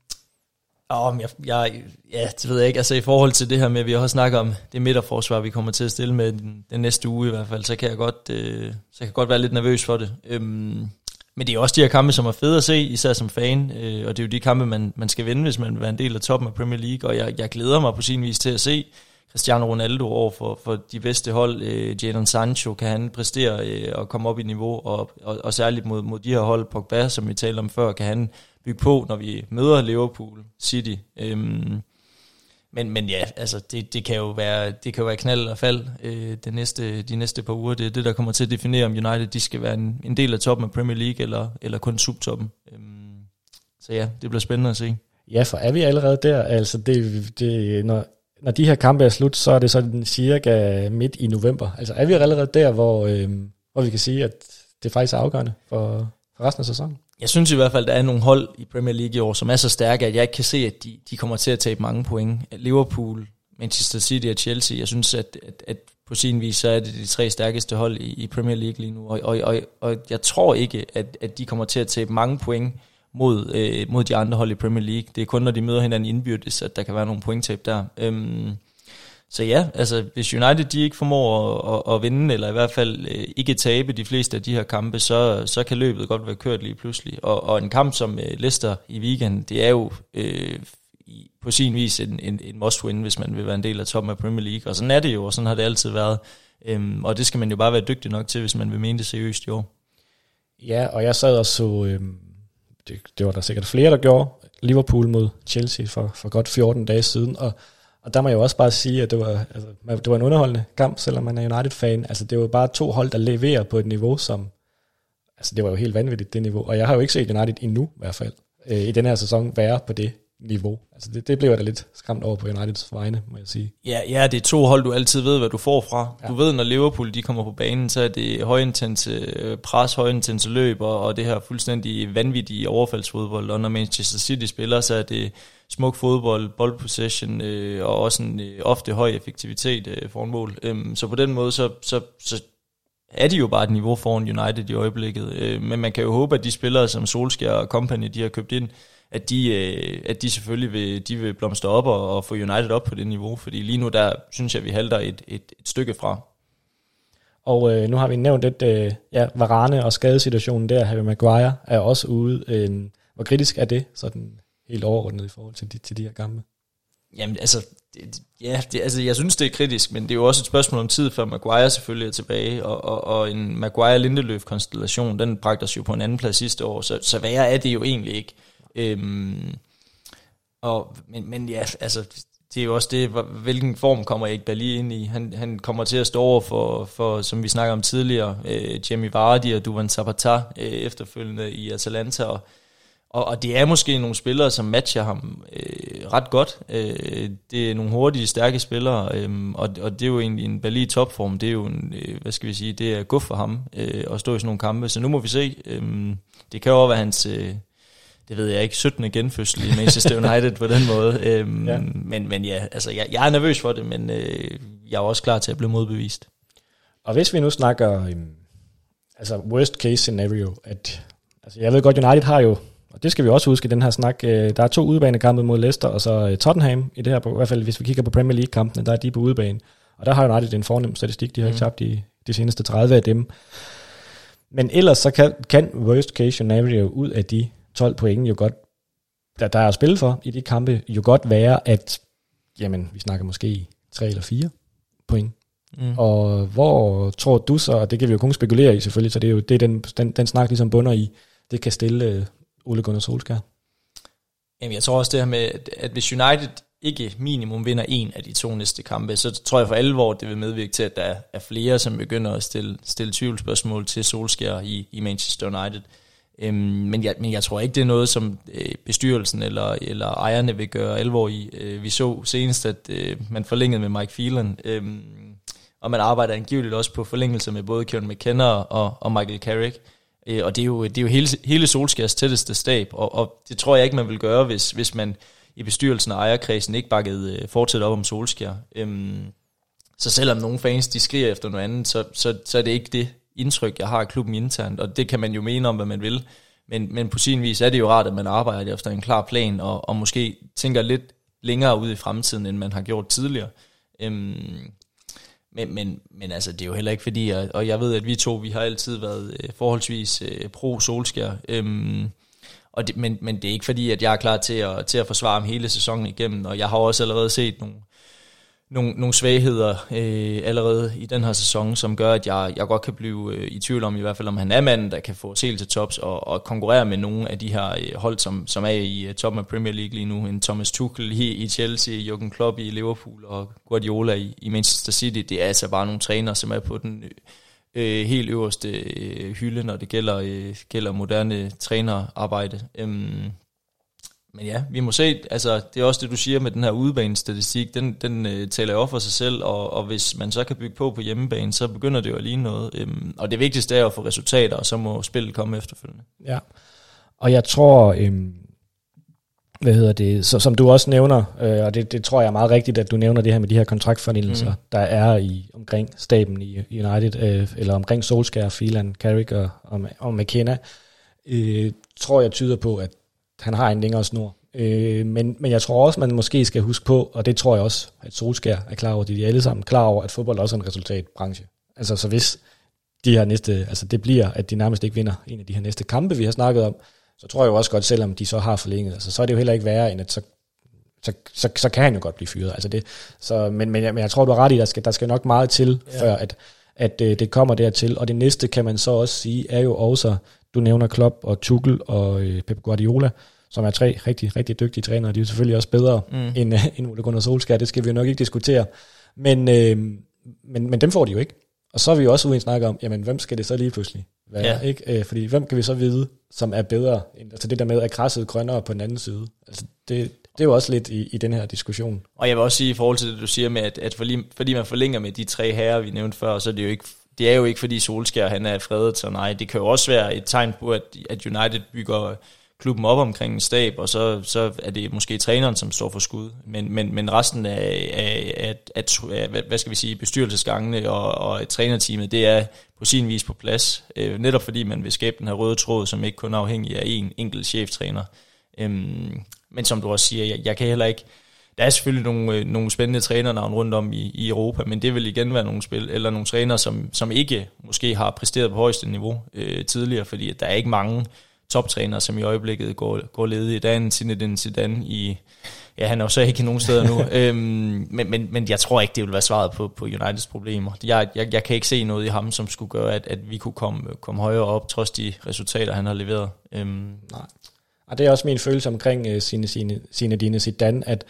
Oh, jeg, jeg, ja, det ved jeg ikke. Altså i forhold til det her med, at vi også snakker om det midterforsvar, vi kommer til at stille med den, den næste uge i hvert fald, så kan jeg godt, øh, så kan jeg godt være lidt nervøs for det. Øhm, men det er også de her kampe, som er fede at se, især som fan, øh, og det er jo de kampe, man, man skal vinde, hvis man vil være en del af toppen af Premier League, og jeg, jeg glæder mig på sin vis til at se Cristiano Ronaldo over for, for de bedste hold. Øh, Jadon Sancho kan han præstere øh, og komme op i niveau, og, og, og særligt mod, mod de her hold, Pogba, som vi talte om før, kan han bygge på, når vi møder Liverpool City. Øhm, men, men ja, altså det, det, kan jo være, det kan jo være knald og fald øh, det næste, de næste par uger. Det er det, der kommer til at definere, om United de skal være en, en del af toppen af Premier League, eller, eller kun subtoppen. Øhm, så ja, det bliver spændende at se. Ja, for er vi allerede der? Altså det, det, når, når de her kampe er slut, så er det sådan cirka midt i november. Altså er vi allerede der, hvor, øh, hvor vi kan sige, at det faktisk er afgørende for, for resten af sæsonen? Jeg synes i hvert fald, at der er nogle hold i Premier League i år, som er så stærke, at jeg ikke kan se, at de, de kommer til at tabe mange point. Liverpool, Manchester City og Chelsea, jeg synes, at, at, at på sin vis, så er det de tre stærkeste hold i, i Premier League lige nu. Og, og, og, og jeg tror ikke, at, at de kommer til at tabe mange point mod, øh, mod de andre hold i Premier League. Det er kun, når de møder hinanden indbyrdes, at der kan være nogle pointtab der. Øhm, så ja, altså hvis United de ikke formår at, at, at vinde, eller i hvert fald øh, ikke tabe de fleste af de her kampe, så, så kan løbet godt være kørt lige pludselig. Og, og en kamp som øh, Leicester i weekenden, det er jo øh, på sin vis en, en, en must-win, hvis man vil være en del af toppen af Premier League. Og sådan er det jo, og sådan har det altid været. Øhm, og det skal man jo bare være dygtig nok til, hvis man vil mene det seriøst i år. Ja, og jeg sad og så, øh, det, det var der sikkert flere, der gjorde, Liverpool mod Chelsea for, for godt 14 dage siden, og og der må jeg jo også bare sige, at det var, altså, det var en underholdende kamp, selvom man er United-fan. Altså, det var bare to hold, der leverer på et niveau, som... Altså, det var jo helt vanvittigt, det niveau. Og jeg har jo ikke set United endnu, i hvert fald, øh, i den her sæson, være på det niveau. Altså, det, det blev jeg da lidt skræmt over på Uniteds vegne, må jeg sige. Ja, ja, det er to hold, du altid ved, hvad du får fra. Ja. Du ved, når Liverpool de kommer på banen, så er det højintense øh, pres, højintense løb, og, og det her fuldstændig vanvittige overfaldsfodbold. Og når Manchester City spiller, så er det smuk fodbold, boldpossession øh, og også en øh, ofte høj effektivitet øh, foran mål. Øhm, så på den måde, så, så, så er de jo bare et niveau foran United i øjeblikket. Øh, men man kan jo håbe, at de spillere som Solskjaer og Company, de har købt ind, at de, øh, at de selvfølgelig vil, de vil blomstre op og, og få United op på det niveau, fordi lige nu der synes jeg, vi halter et, et, et stykke fra. Og øh, nu har vi nævnt lidt, øh, ja, Varane og skadesituationen der, Harry Maguire er også ude. Øh, hvor kritisk er det sådan helt overordnet i forhold til de, til de her gamle? Jamen altså, det, ja, det, altså, jeg synes det er kritisk, men det er jo også et spørgsmål om tid, før Maguire selvfølgelig er tilbage, og, og, og en Maguire-Lindeløf-konstellation, den bragte os jo på en anden plads sidste år, så, så værre er det jo egentlig ikke. Øhm, og, men, men ja, altså, det er jo også det, hvilken form kommer Erik Dali ind i. Han, han kommer til at stå over for, for som vi snakker om tidligere, øh, Jamie Vardy og Duvan Zapata øh, efterfølgende i Atalanta, og og, og det er måske nogle spillere, som matcher ham øh, ret godt. Øh, det er nogle hurtige, stærke spillere, øh, og, og det er jo egentlig en Bali topform. Det er jo en, øh, hvad skal vi sige, det er guf for ham øh, at stå i sådan nogle kampe. Så nu må vi se. Øh, det kan jo være hans, øh, det ved jeg ikke, 17. genfødsel i Manchester United på den måde. Øh, ja. Men, men ja, altså jeg, jeg er nervøs for det, men øh, jeg er også klar til at blive modbevist. Og hvis vi nu snakker, um, altså worst case scenario, at, altså jeg ved godt, United har jo, og det skal vi også huske i den her snak, uh, der er to udebanekampe mod Leicester, og så uh, Tottenham i det her, på, i hvert fald hvis vi kigger på Premier League-kampene, der er de på udebane. Og der har United en fornem statistik, de har mm. ikke tabt de, de seneste 30 af dem. Men ellers så kan, kan worst case scenario ud af de 12 point jo godt, der, der er at spille for i de kampe, jo godt være, at jamen, vi snakker måske 3 eller 4 point. Mm. Og hvor tror du så, og det kan vi jo kun spekulere i selvfølgelig, så det er jo det, den, den, den snak ligesom bunder i, det kan stille uh, Ole Gunnar Solskjaer. Jamen jeg tror også det her med, at hvis United ikke minimum vinder en af de to næste kampe, så tror jeg for alvor, det vil medvirke til, at der er flere, som begynder at stille, stille tvivlsspørgsmål til Solskjaer i, i Manchester United. Øhm, men, jeg, men jeg tror ikke, det er noget, som øh, bestyrelsen eller, eller ejerne vil gøre alvor i. Øh, vi så senest, at øh, man forlængede med Mike Phelan, øh, og man arbejder angiveligt også på forlængelse med både Kieran McKenna og, og Michael Carrick. Øh, og det er jo, det er jo hele, hele Solskjærs tætteste stab, og, og det tror jeg ikke, man vil gøre, hvis, hvis man i bestyrelsen og ejerkredsen ikke bakkede øh, fortsat op om Solskjær. Øhm, så selvom nogle fans de skriger efter noget andet, så, så, så er det ikke det indtryk, jeg har af klubben internt, og det kan man jo mene om, hvad man vil. Men, men på sin vis er det jo rart, at man arbejder efter en klar plan, og, og måske tænker lidt længere ud i fremtiden, end man har gjort tidligere. Øhm, men, men, men altså, det er jo heller ikke fordi, og jeg ved, at vi to, vi har altid været øh, forholdsvis øh, pro-solskær. øhm, og det, men, men det er ikke fordi, at jeg er klar til at, til at forsvare ham hele sæsonen igennem, og jeg har også allerede set nogle, nogle, nogle svagheder øh, allerede i den her sæson, som gør, at jeg, jeg godt kan blive øh, i tvivl om, i hvert fald om han er manden, der kan få os helt til tops og, og konkurrere med nogle af de her øh, hold, som, som er i uh, toppen af Premier League lige nu. En Thomas Tuchel i, i Chelsea, Jürgen Klopp i Liverpool og Guardiola i, i Manchester City. Det er altså bare nogle trænere, som er på den øh, helt øverste øh, hylde, når det gælder, øh, gælder moderne trænerarbejde. Øhm, men ja, vi må se, altså det er også det, du siger med den her udebanestatistik, den, den øh, taler jo for sig selv, og, og hvis man så kan bygge på på hjemmebane, så begynder det jo at ligne noget. Øhm, og det vigtigste er jo at få resultater, og så må spillet komme efterfølgende. Ja, og jeg tror, øhm, hvad hedder det, så, som du også nævner, øh, og det, det tror jeg er meget rigtigt, at du nævner det her med de her kontraktfornændelser, mm. der er i omkring staben i United, øh, eller omkring Solskjaer, Phelan, Carrick og, og, og McKenna, øh, tror jeg tyder på, at han har en længere snor. Øh, men, men jeg tror også, man måske skal huske på, og det tror jeg også, at Solskjaer er klar over, det er de alle sammen klar over, at fodbold også er en resultatbranche. Altså så hvis de her næste, altså det bliver, at de nærmest ikke vinder en af de her næste kampe, vi har snakket om, så tror jeg jo også godt, selvom de så har forlænget, altså, så er det jo heller ikke værre, end at så, så, så, så kan han jo godt blive fyret. Altså det, så, men, men, jeg, men jeg tror, du har ret i, at der skal, der skal nok meget til, ja. før at, at øh, det kommer dertil. Og det næste kan man så også sige, er jo også, du nævner Klopp og Tuchel og øh, Pep Guardiola, som er tre rigtig, rigtig dygtige trænere. De er selvfølgelig også bedre mm. end, øh, end Ole Gunnar Solskjaer. Det skal vi jo nok ikke diskutere. Men, øh, men, men dem får de jo ikke. Og så er vi jo også ude i en snak om, jamen hvem skal det så lige pludselig være? Ja. Ikke? Øh, fordi hvem kan vi så vide, som er bedre? End, altså det der med, at græsset grønnere på den anden side. Altså det, det er jo også lidt i, i den her diskussion. Og jeg vil også sige i forhold til det, du siger med, at, at fordi, fordi man forlænger med de tre herrer, vi nævnte før, så er det jo ikke, det er jo ikke fordi Solskjaer han er fredet, så nej, det kan jo også være et tegn på, at, at United bygger klubben op omkring en stab, og så, så er det måske træneren, som står for skud. Men, men, men resten af, af, af, af, af, hvad skal vi sige, bestyrelsesgangene og, og trænerteamet, det er på sin vis på plads. Øh, netop fordi man vil skabe den her røde tråd, som ikke kun er afhængig af en enkelt cheftræner. Øhm, men som du også siger, jeg, jeg kan heller ikke... Der er selvfølgelig nogle, øh, nogle spændende trænernavn rundt om i, i Europa, men det vil igen være nogle spil, eller nogle trænere, som, som ikke måske har præsteret på højeste niveau øh, tidligere, fordi der er ikke mange toptræner, som i øjeblikket går, går ledige. Der er en Zinedine Zidane i, ja, han er jo så ikke nogen steder nu, øhm, men, men, men jeg tror ikke, det vil være svaret på, på Uniteds problemer. Jeg, jeg, jeg kan ikke se noget i ham, som skulle gøre, at, at vi kunne komme, komme højere op, trods de resultater, han har leveret. Øhm. Nej. Og det er også min følelse omkring uh, sine, sine, sine dine Zidane, at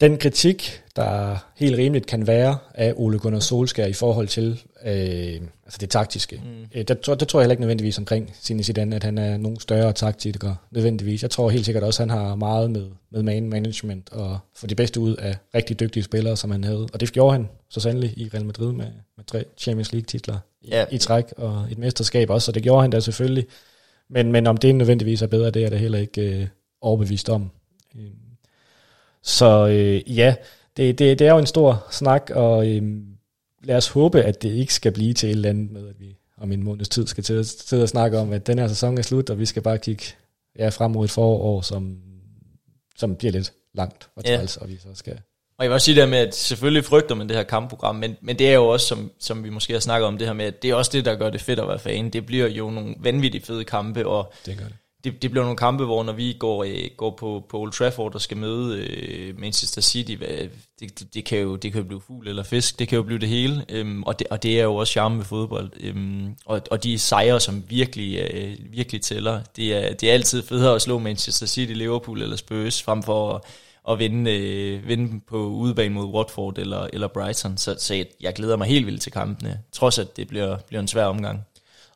den kritik, der helt rimeligt kan være af Ole Gunnar Solskjaer i forhold til øh, altså det taktiske, mm. øh, det, det, det tror jeg heller ikke nødvendigvis omkring Signe Zidane, at han er nogen større taktiker nødvendigvis. Jeg tror helt sikkert også, at han har meget med, med man management og få de bedste ud af rigtig dygtige spillere, som han havde. Og det gjorde han så sandelig i Real Madrid med, med tre Champions League titler ja. i, i træk og et mesterskab også, så det gjorde han da selvfølgelig. Men, men om det nødvendigvis er bedre, det er det heller ikke øh, overbevist om. Øh, så øh, ja, det, det, det er jo en stor snak, og øhm, lad os håbe, at det ikke skal blive til et eller andet med, at vi om en måneds tid skal til at sidde og snakke om, at den her sæson er slut, og vi skal bare kigge ja, frem mod et forår, som, som bliver lidt langt og træls, ja. og vi så skal... Og jeg vil også sige det med, at selvfølgelig frygter man det her kampprogram, men, men det er jo også, som, som vi måske har snakket om det her med, at det er også det, der gør det fedt at være fan. Det bliver jo nogle vanvittigt fede kampe, og det, gør det. Det, det bliver nogle kampe, hvor når vi går, øh, går på, på Old Trafford og skal møde øh, Manchester City, det, det, det, kan jo, det kan jo blive fugl eller fisk, det kan jo blive det hele, øhm, og, det, og det er jo også charme med fodbold. Øhm, og, og de sejre, som virkelig, øh, virkelig tæller, det er, det er altid federe at slå Manchester City, Liverpool eller Spurs, frem for at at vinde, øh, vinde på udebane mod Watford eller, eller Brighton. Så, så jeg, jeg glæder mig helt vildt til kampene, trods at det bliver, bliver en svær omgang.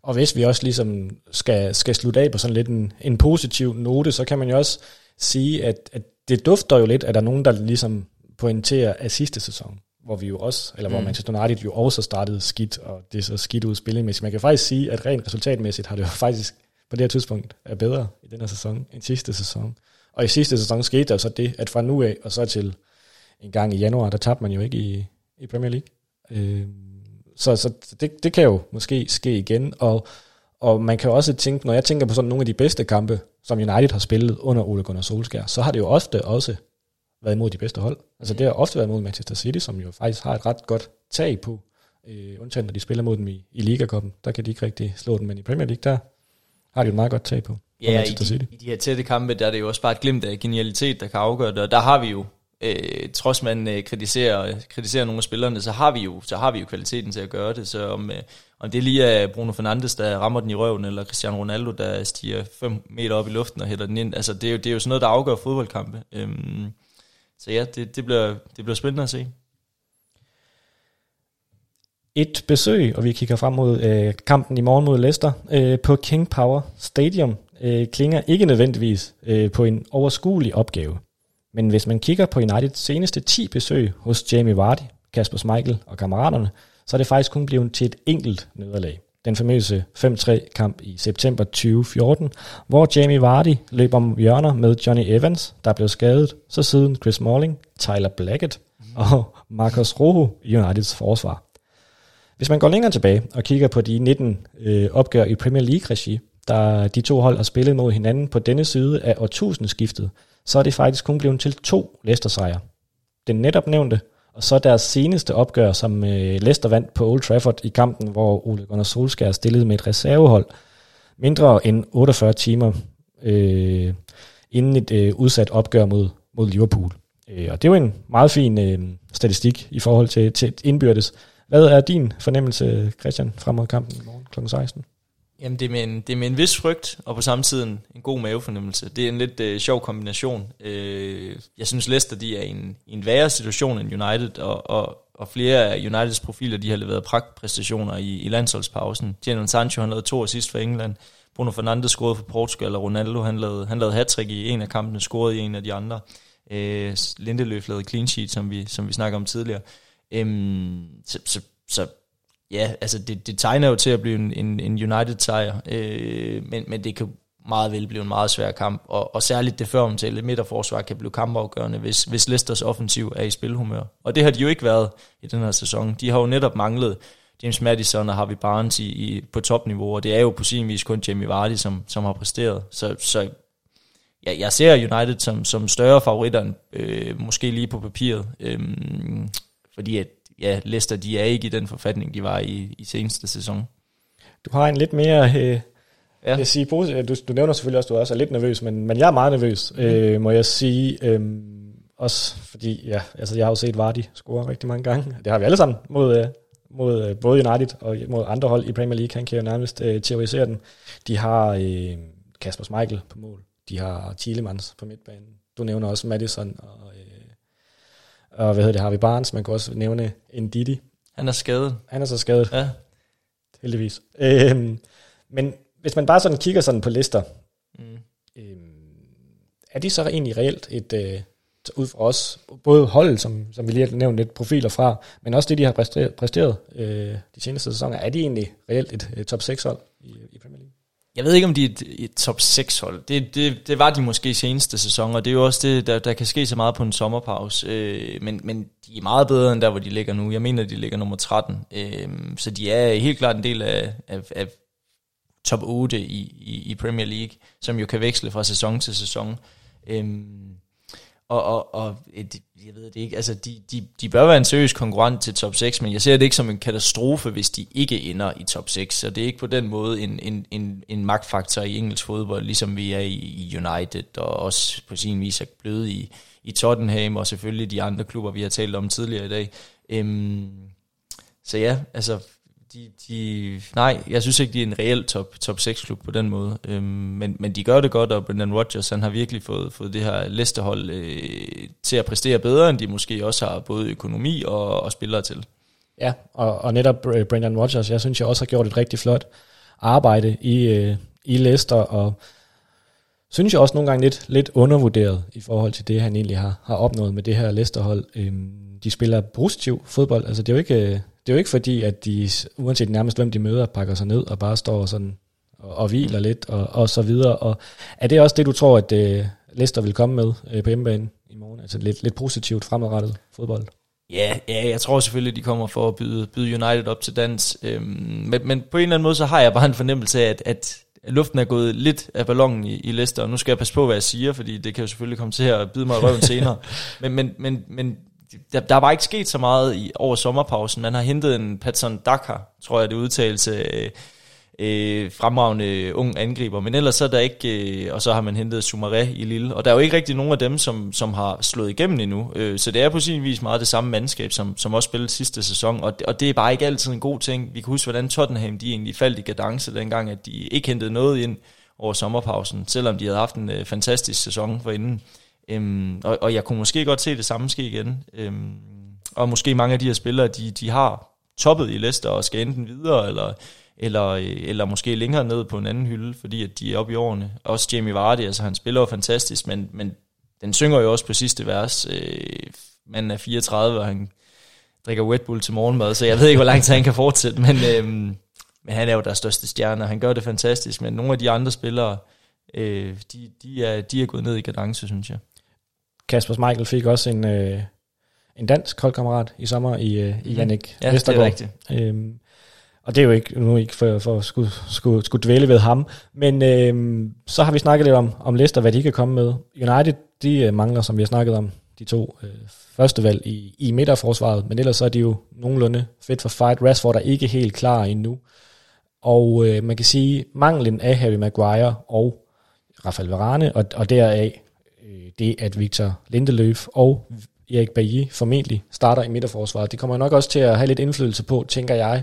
Og hvis vi også ligesom skal, skal slutte af på sådan lidt en, en positiv note, så kan man jo også sige, at, at det dufter jo lidt, at der er nogen, der ligesom pointerer af sidste sæson, hvor vi jo også, eller hvor mm. Manchester United jo også startede skidt, og det er så skidt ud spillemæssigt. Man kan faktisk sige, at rent resultatmæssigt har det jo faktisk på det her tidspunkt er bedre i den her sæson end sidste sæson. Og i sidste sæson skete der så det, at fra nu af og så til en gang i januar, der tabte man jo ikke i, i Premier League. Øh, så så det, det kan jo måske ske igen, og, og man kan jo også tænke, når jeg tænker på sådan nogle af de bedste kampe, som United har spillet under Ole Gunnar Solskjaer, så har det jo ofte også været imod de bedste hold. Altså det har ofte været mod Manchester City, som jo faktisk har et ret godt tag på, øh, undtagen når de spiller mod dem i, i Liga-koppen. Der kan de ikke rigtig slå dem, men i Premier League, der har de et meget godt tag på. Ja, i de, i de her tætte kampe, der er det jo også bare et glimt af genialitet, der kan afgøre det, og der har vi jo, øh, trods man øh, kritiserer, kritiserer nogle af spillerne, så har vi jo, så har vi jo kvaliteten til at gøre det, så om, øh, om det lige er Bruno Fernandes, der rammer den i røven, eller Cristiano Ronaldo, der stiger 5 meter op i luften og hætter den ind, altså det er jo, det er jo sådan noget, der afgør fodboldkampe. Øhm, så ja, det, det, bliver, det bliver spændende at se. Et besøg, og vi kigger frem mod øh, kampen i morgen mod Leicester, øh, på King Power Stadium øh, klinger ikke nødvendigvis øh, på en overskuelig opgave. Men hvis man kigger på Uniteds seneste 10 besøg hos Jamie Vardy, Kasper Schmeichel og kammeraterne, så er det faktisk kun blevet til et enkelt nederlag. Den famøse 5-3 kamp i september 2014, hvor Jamie Vardy løb om hjørner med Johnny Evans, der blev skadet, så siden Chris Smalling, Tyler Blackett og Marcus Rojo i Uniteds forsvar. Hvis man går længere tilbage og kigger på de 19 øh, opgør i Premier League-regi, der de to hold har spillet mod hinanden på denne side af årtusindskiftet, så er det faktisk kun blevet til to Leicester-sejre. Den netop nævnte, og så deres seneste opgør, som øh, Leicester vandt på Old Trafford i kampen, hvor Ole Gunnar Solskjaer stillede med et reservehold, mindre end 48 timer øh, inden et øh, udsat opgør mod, mod Liverpool. Øh, og det er jo en meget fin øh, statistik i forhold til, til indbyrdes. Hvad er din fornemmelse, Christian, frem mod kampen i morgen kl. 16? Jamen, det er, med en, det er med en vis frygt, og på samme tid en, en god mavefornemmelse. Det er en lidt øh, sjov kombination. Øh, jeg synes, Leicester de er i en, i en værre situation end United, og, og, og flere af Uniteds profiler de har leveret pragtpræstationer i, i landsholdspausen. Jadon Sancho han lavede to assist for England. Bruno Fernandes scorede for Portugal, og Ronaldo han lavede, han lavede hat i en af kampene, scorede i en af de andre. Øh, Lindeløf lavede clean sheet, som vi, som vi snakker om tidligere. Øh, så, så, så ja, altså det, det tegner jo til at blive en, en, en United-sejr, øh, men, men det kan meget vel blive en meget svær kamp, og, og særligt det før omtalte midterforsvar kan blive kampafgørende, hvis, hvis Leicesters offensiv er i spilhumør. Og det har de jo ikke været i den her sæson. De har jo netop manglet James Madison og Harvey Barnes i, i, på topniveau, og det er jo på sin vis kun Jamie Vardy, som, som har præsteret. Så, så ja, jeg ser United som, som større favoritter, øh, måske lige på papiret, øh, fordi at ja, Leicester, de er ikke i den forfatning, de var i, i seneste sæson. Du har en lidt mere... Øh, ja. Jeg sige, du, du nævner selvfølgelig også, at du også er lidt nervøs, men, men jeg er meget nervøs, mm. øh, må jeg sige. Øh, også fordi, ja, altså jeg har jo set Vardy score rigtig mange gange. Det har vi alle sammen mod, øh, mod øh, både United og mod andre hold i Premier League. Han kan jo nærmest øh, teorisere den. De har øh, Kasper Schmeichel på mål. De har Thielemans på midtbanen. Du nævner også Madison og og hvad hedder det, Harvey Barnes, man kan også nævne en Didi. Han er skadet. Han er så skadet. Ja. Heldigvis. Øhm, men hvis man bare sådan kigger sådan på lister, mm. øhm, er de så egentlig reelt et, øh, ud fra os, både holdet, som, som vi lige har nævnt lidt profiler fra, men også det, de har præsteret, præsteret øh, de seneste sæsoner, er de egentlig reelt et, et top 6 hold i? Jeg ved ikke, om de er et, et top 6 hold. Det, det, det var de måske seneste sæson, og det er jo også det, der, der kan ske så meget på en sommerpause. Øh, men, men de er meget bedre end der, hvor de ligger nu. Jeg mener, de ligger nummer 13. Øh, så de er helt klart en del af, af, af top 8 i, i, i Premier League, som jo kan veksle fra sæson til sæson. Øh, og, og, og øh, jeg ved det ikke, altså de, de, de bør være en seriøs konkurrent til top 6, men jeg ser det ikke som en katastrofe, hvis de ikke ender i top 6, så det er ikke på den måde en, en, en, en magtfaktor i engelsk fodbold, ligesom vi er i, i United, og også på sin vis er blevet i, i Tottenham, og selvfølgelig de andre klubber, vi har talt om tidligere i dag. Øhm, så ja, altså de, de, nej, jeg synes ikke, de er en reel top, top 6-klub på den måde. Øhm, men, men de gør det godt, og Brendan Rodgers han har virkelig fået, fået det her Leicester-hold øh, til at præstere bedre, end de måske også har både økonomi og, og spillere til. Ja, og, og netop øh, Brendan Rodgers, jeg synes, jeg også har gjort et rigtig flot arbejde i, øh, i Leicester, og synes jeg også nogle gange lidt, lidt undervurderet i forhold til det, han egentlig har, har opnået med det her Leicester-hold. Øhm, de spiller positiv fodbold, altså det er jo ikke øh, det er jo ikke fordi, at de, uanset nærmest hvem de møder, pakker sig ned og bare står sådan og, og hviler mm. lidt og, og så videre. Og er det også det, du tror, at uh, Leicester vil komme med uh, på hjemmebane i morgen? Altså lidt, lidt positivt fremadrettet fodbold? Ja, ja, jeg tror selvfølgelig, de kommer for at byde, byde United op til dans. Øhm, men, men på en eller anden måde, så har jeg bare en fornemmelse af, at, at luften er gået lidt af ballonen i, i Leicester, og nu skal jeg passe på, hvad jeg siger, fordi det kan jo selvfølgelig komme til at bide mig i røven senere. Men, men, men, men der, der var ikke sket så meget i, over sommerpausen. Man har hentet en Patson Dakar, tror jeg det udtalelse, øh, øh, fremragende ung angriber, men ellers så er der ikke, øh, og så har man hentet Sumaré i Lille, og der er jo ikke rigtig nogen af dem, som, som har slået igennem endnu, øh, så det er på sin vis meget det samme mandskab, som, som også spillede sidste sæson, og det, og det er bare ikke altid en god ting. Vi kan huske, hvordan Tottenham de egentlig faldt i gadance dengang, at de ikke hentede noget ind over sommerpausen, selvom de havde haft en øh, fantastisk sæson forinden. inden. Øhm, og, og jeg kunne måske godt se det samme ske igen. Øhm, og måske mange af de her spillere, de, de har toppet i Leicester og skal enten videre, eller, eller, øh, eller måske længere ned på en anden hylde, fordi at de er oppe i årene. Også Jamie Vardy, altså han spiller jo fantastisk, men, men den synger jo også på sidste vers. Øh, manden er 34, og han drikker Red Bull til morgenmad, så jeg ved ikke, hvor lang tid han kan fortsætte, men, øhm, men han er jo der største stjerne, og han gør det fantastisk, men nogle af de andre spillere, øh, de, de, er, de er gået ned i kadence, synes jeg. Kasper Michael fik også en, øh, en dansk holdkammerat i sommer i, øh, i Jannik ja, Vestergaard. det er rigtigt. Øhm, og det er jo ikke, nu ikke for, for at skulle, skulle, skulle dvæle ved ham, men øhm, så har vi snakket lidt om, om Leicester, hvad de kan komme med. United, de øh, mangler, som vi har snakket om, de to øh, første valg i, i midterforsvaret, men ellers så er de jo nogenlunde fedt for fight. Rashford er ikke helt klar endnu. Og øh, man kan sige, manglen af Harry Maguire og Rafael Varane, og, og deraf det, at Victor Lindeløf og Erik Bailly formentlig starter i midterforsvaret. Det kommer nok også til at have lidt indflydelse på, tænker jeg,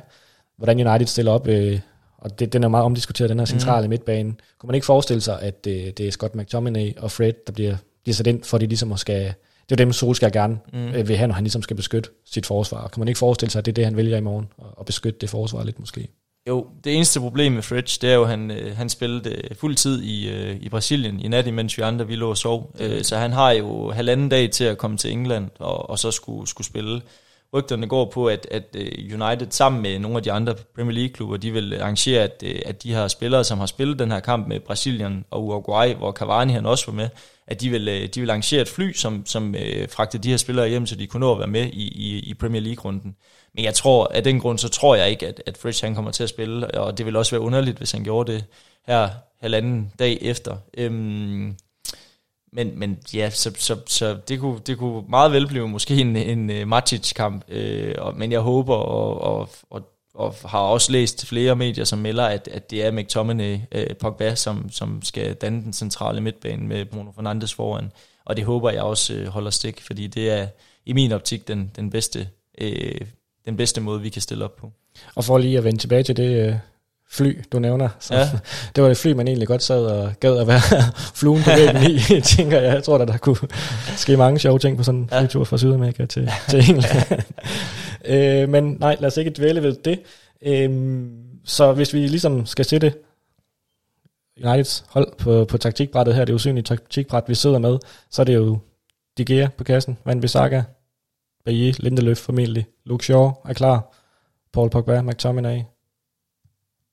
hvordan United stiller op. Øh, og det, den er meget omdiskuteret, den her centrale mm. midtbane. Kunne man ikke forestille sig, at det, øh, det er Scott McTominay og Fred, der bliver, bliver sat ind, for de ligesom skal... Det er dem, Solskjaer gerne mm. Øh, vil have, når han ligesom skal beskytte sit forsvar. Kan man ikke forestille sig, at det er det, han vælger i morgen, at beskytte det forsvar lidt måske? Jo, det eneste problem med Fridge, det er jo, at han, øh, han spillede øh, fuld tid i, øh, i Brasilien i nat, imens vi andre vi lå og sov. Øh, så han har jo halvanden dag til at komme til England og, og så skulle, skulle spille. Rygterne går på, at, at øh, United sammen med nogle af de andre Premier League-klubber, de vil arrangere, at, øh, at de her spillere, som har spillet den her kamp med Brasilien og Uruguay, hvor Cavani han også var med, at de vil, øh, de vil arrangere et fly, som, som øh, fragtede de her spillere hjem, så de kunne nå at være med i, i, i Premier League-runden. Men jeg tror, af den grund, så tror jeg ikke, at, at Fridge han kommer til at spille, og det vil også være underligt, hvis han gjorde det her halvanden dag efter. Øhm, men, men ja, så, så, så det, kunne, det kunne meget vel blive måske en, en uh, Matic-kamp, øh, og, men jeg håber, og, og, og, og har også læst flere medier, som melder, at, at det er McTominay, øh, Pogba, som, som skal danne den centrale midtbane med Bruno Fernandes foran. Og det håber jeg også øh, holder stik, fordi det er i min optik den, den bedste øh, den bedste måde, vi kan stille op på. Og for lige at vende tilbage til det øh, fly, du nævner, så ja. det var det fly, man egentlig godt sad og gad at være fluen på væggen i, tænker jeg. Jeg tror, der, der kunne ske mange sjove ting på sådan en ja. flytur fra Sydamerika til, til England. øh, men nej, lad os ikke dvæle ved det. Øh, så hvis vi ligesom skal sætte Uniteds hold på, på taktikbrættet her, det er usynlige taktikbræt, vi sidder med, så er det jo De Gea på kassen, Van Bissaka, Bailly, Lindeløf formentlig, Luke Shaw er klar, Paul Pogba, McTominay,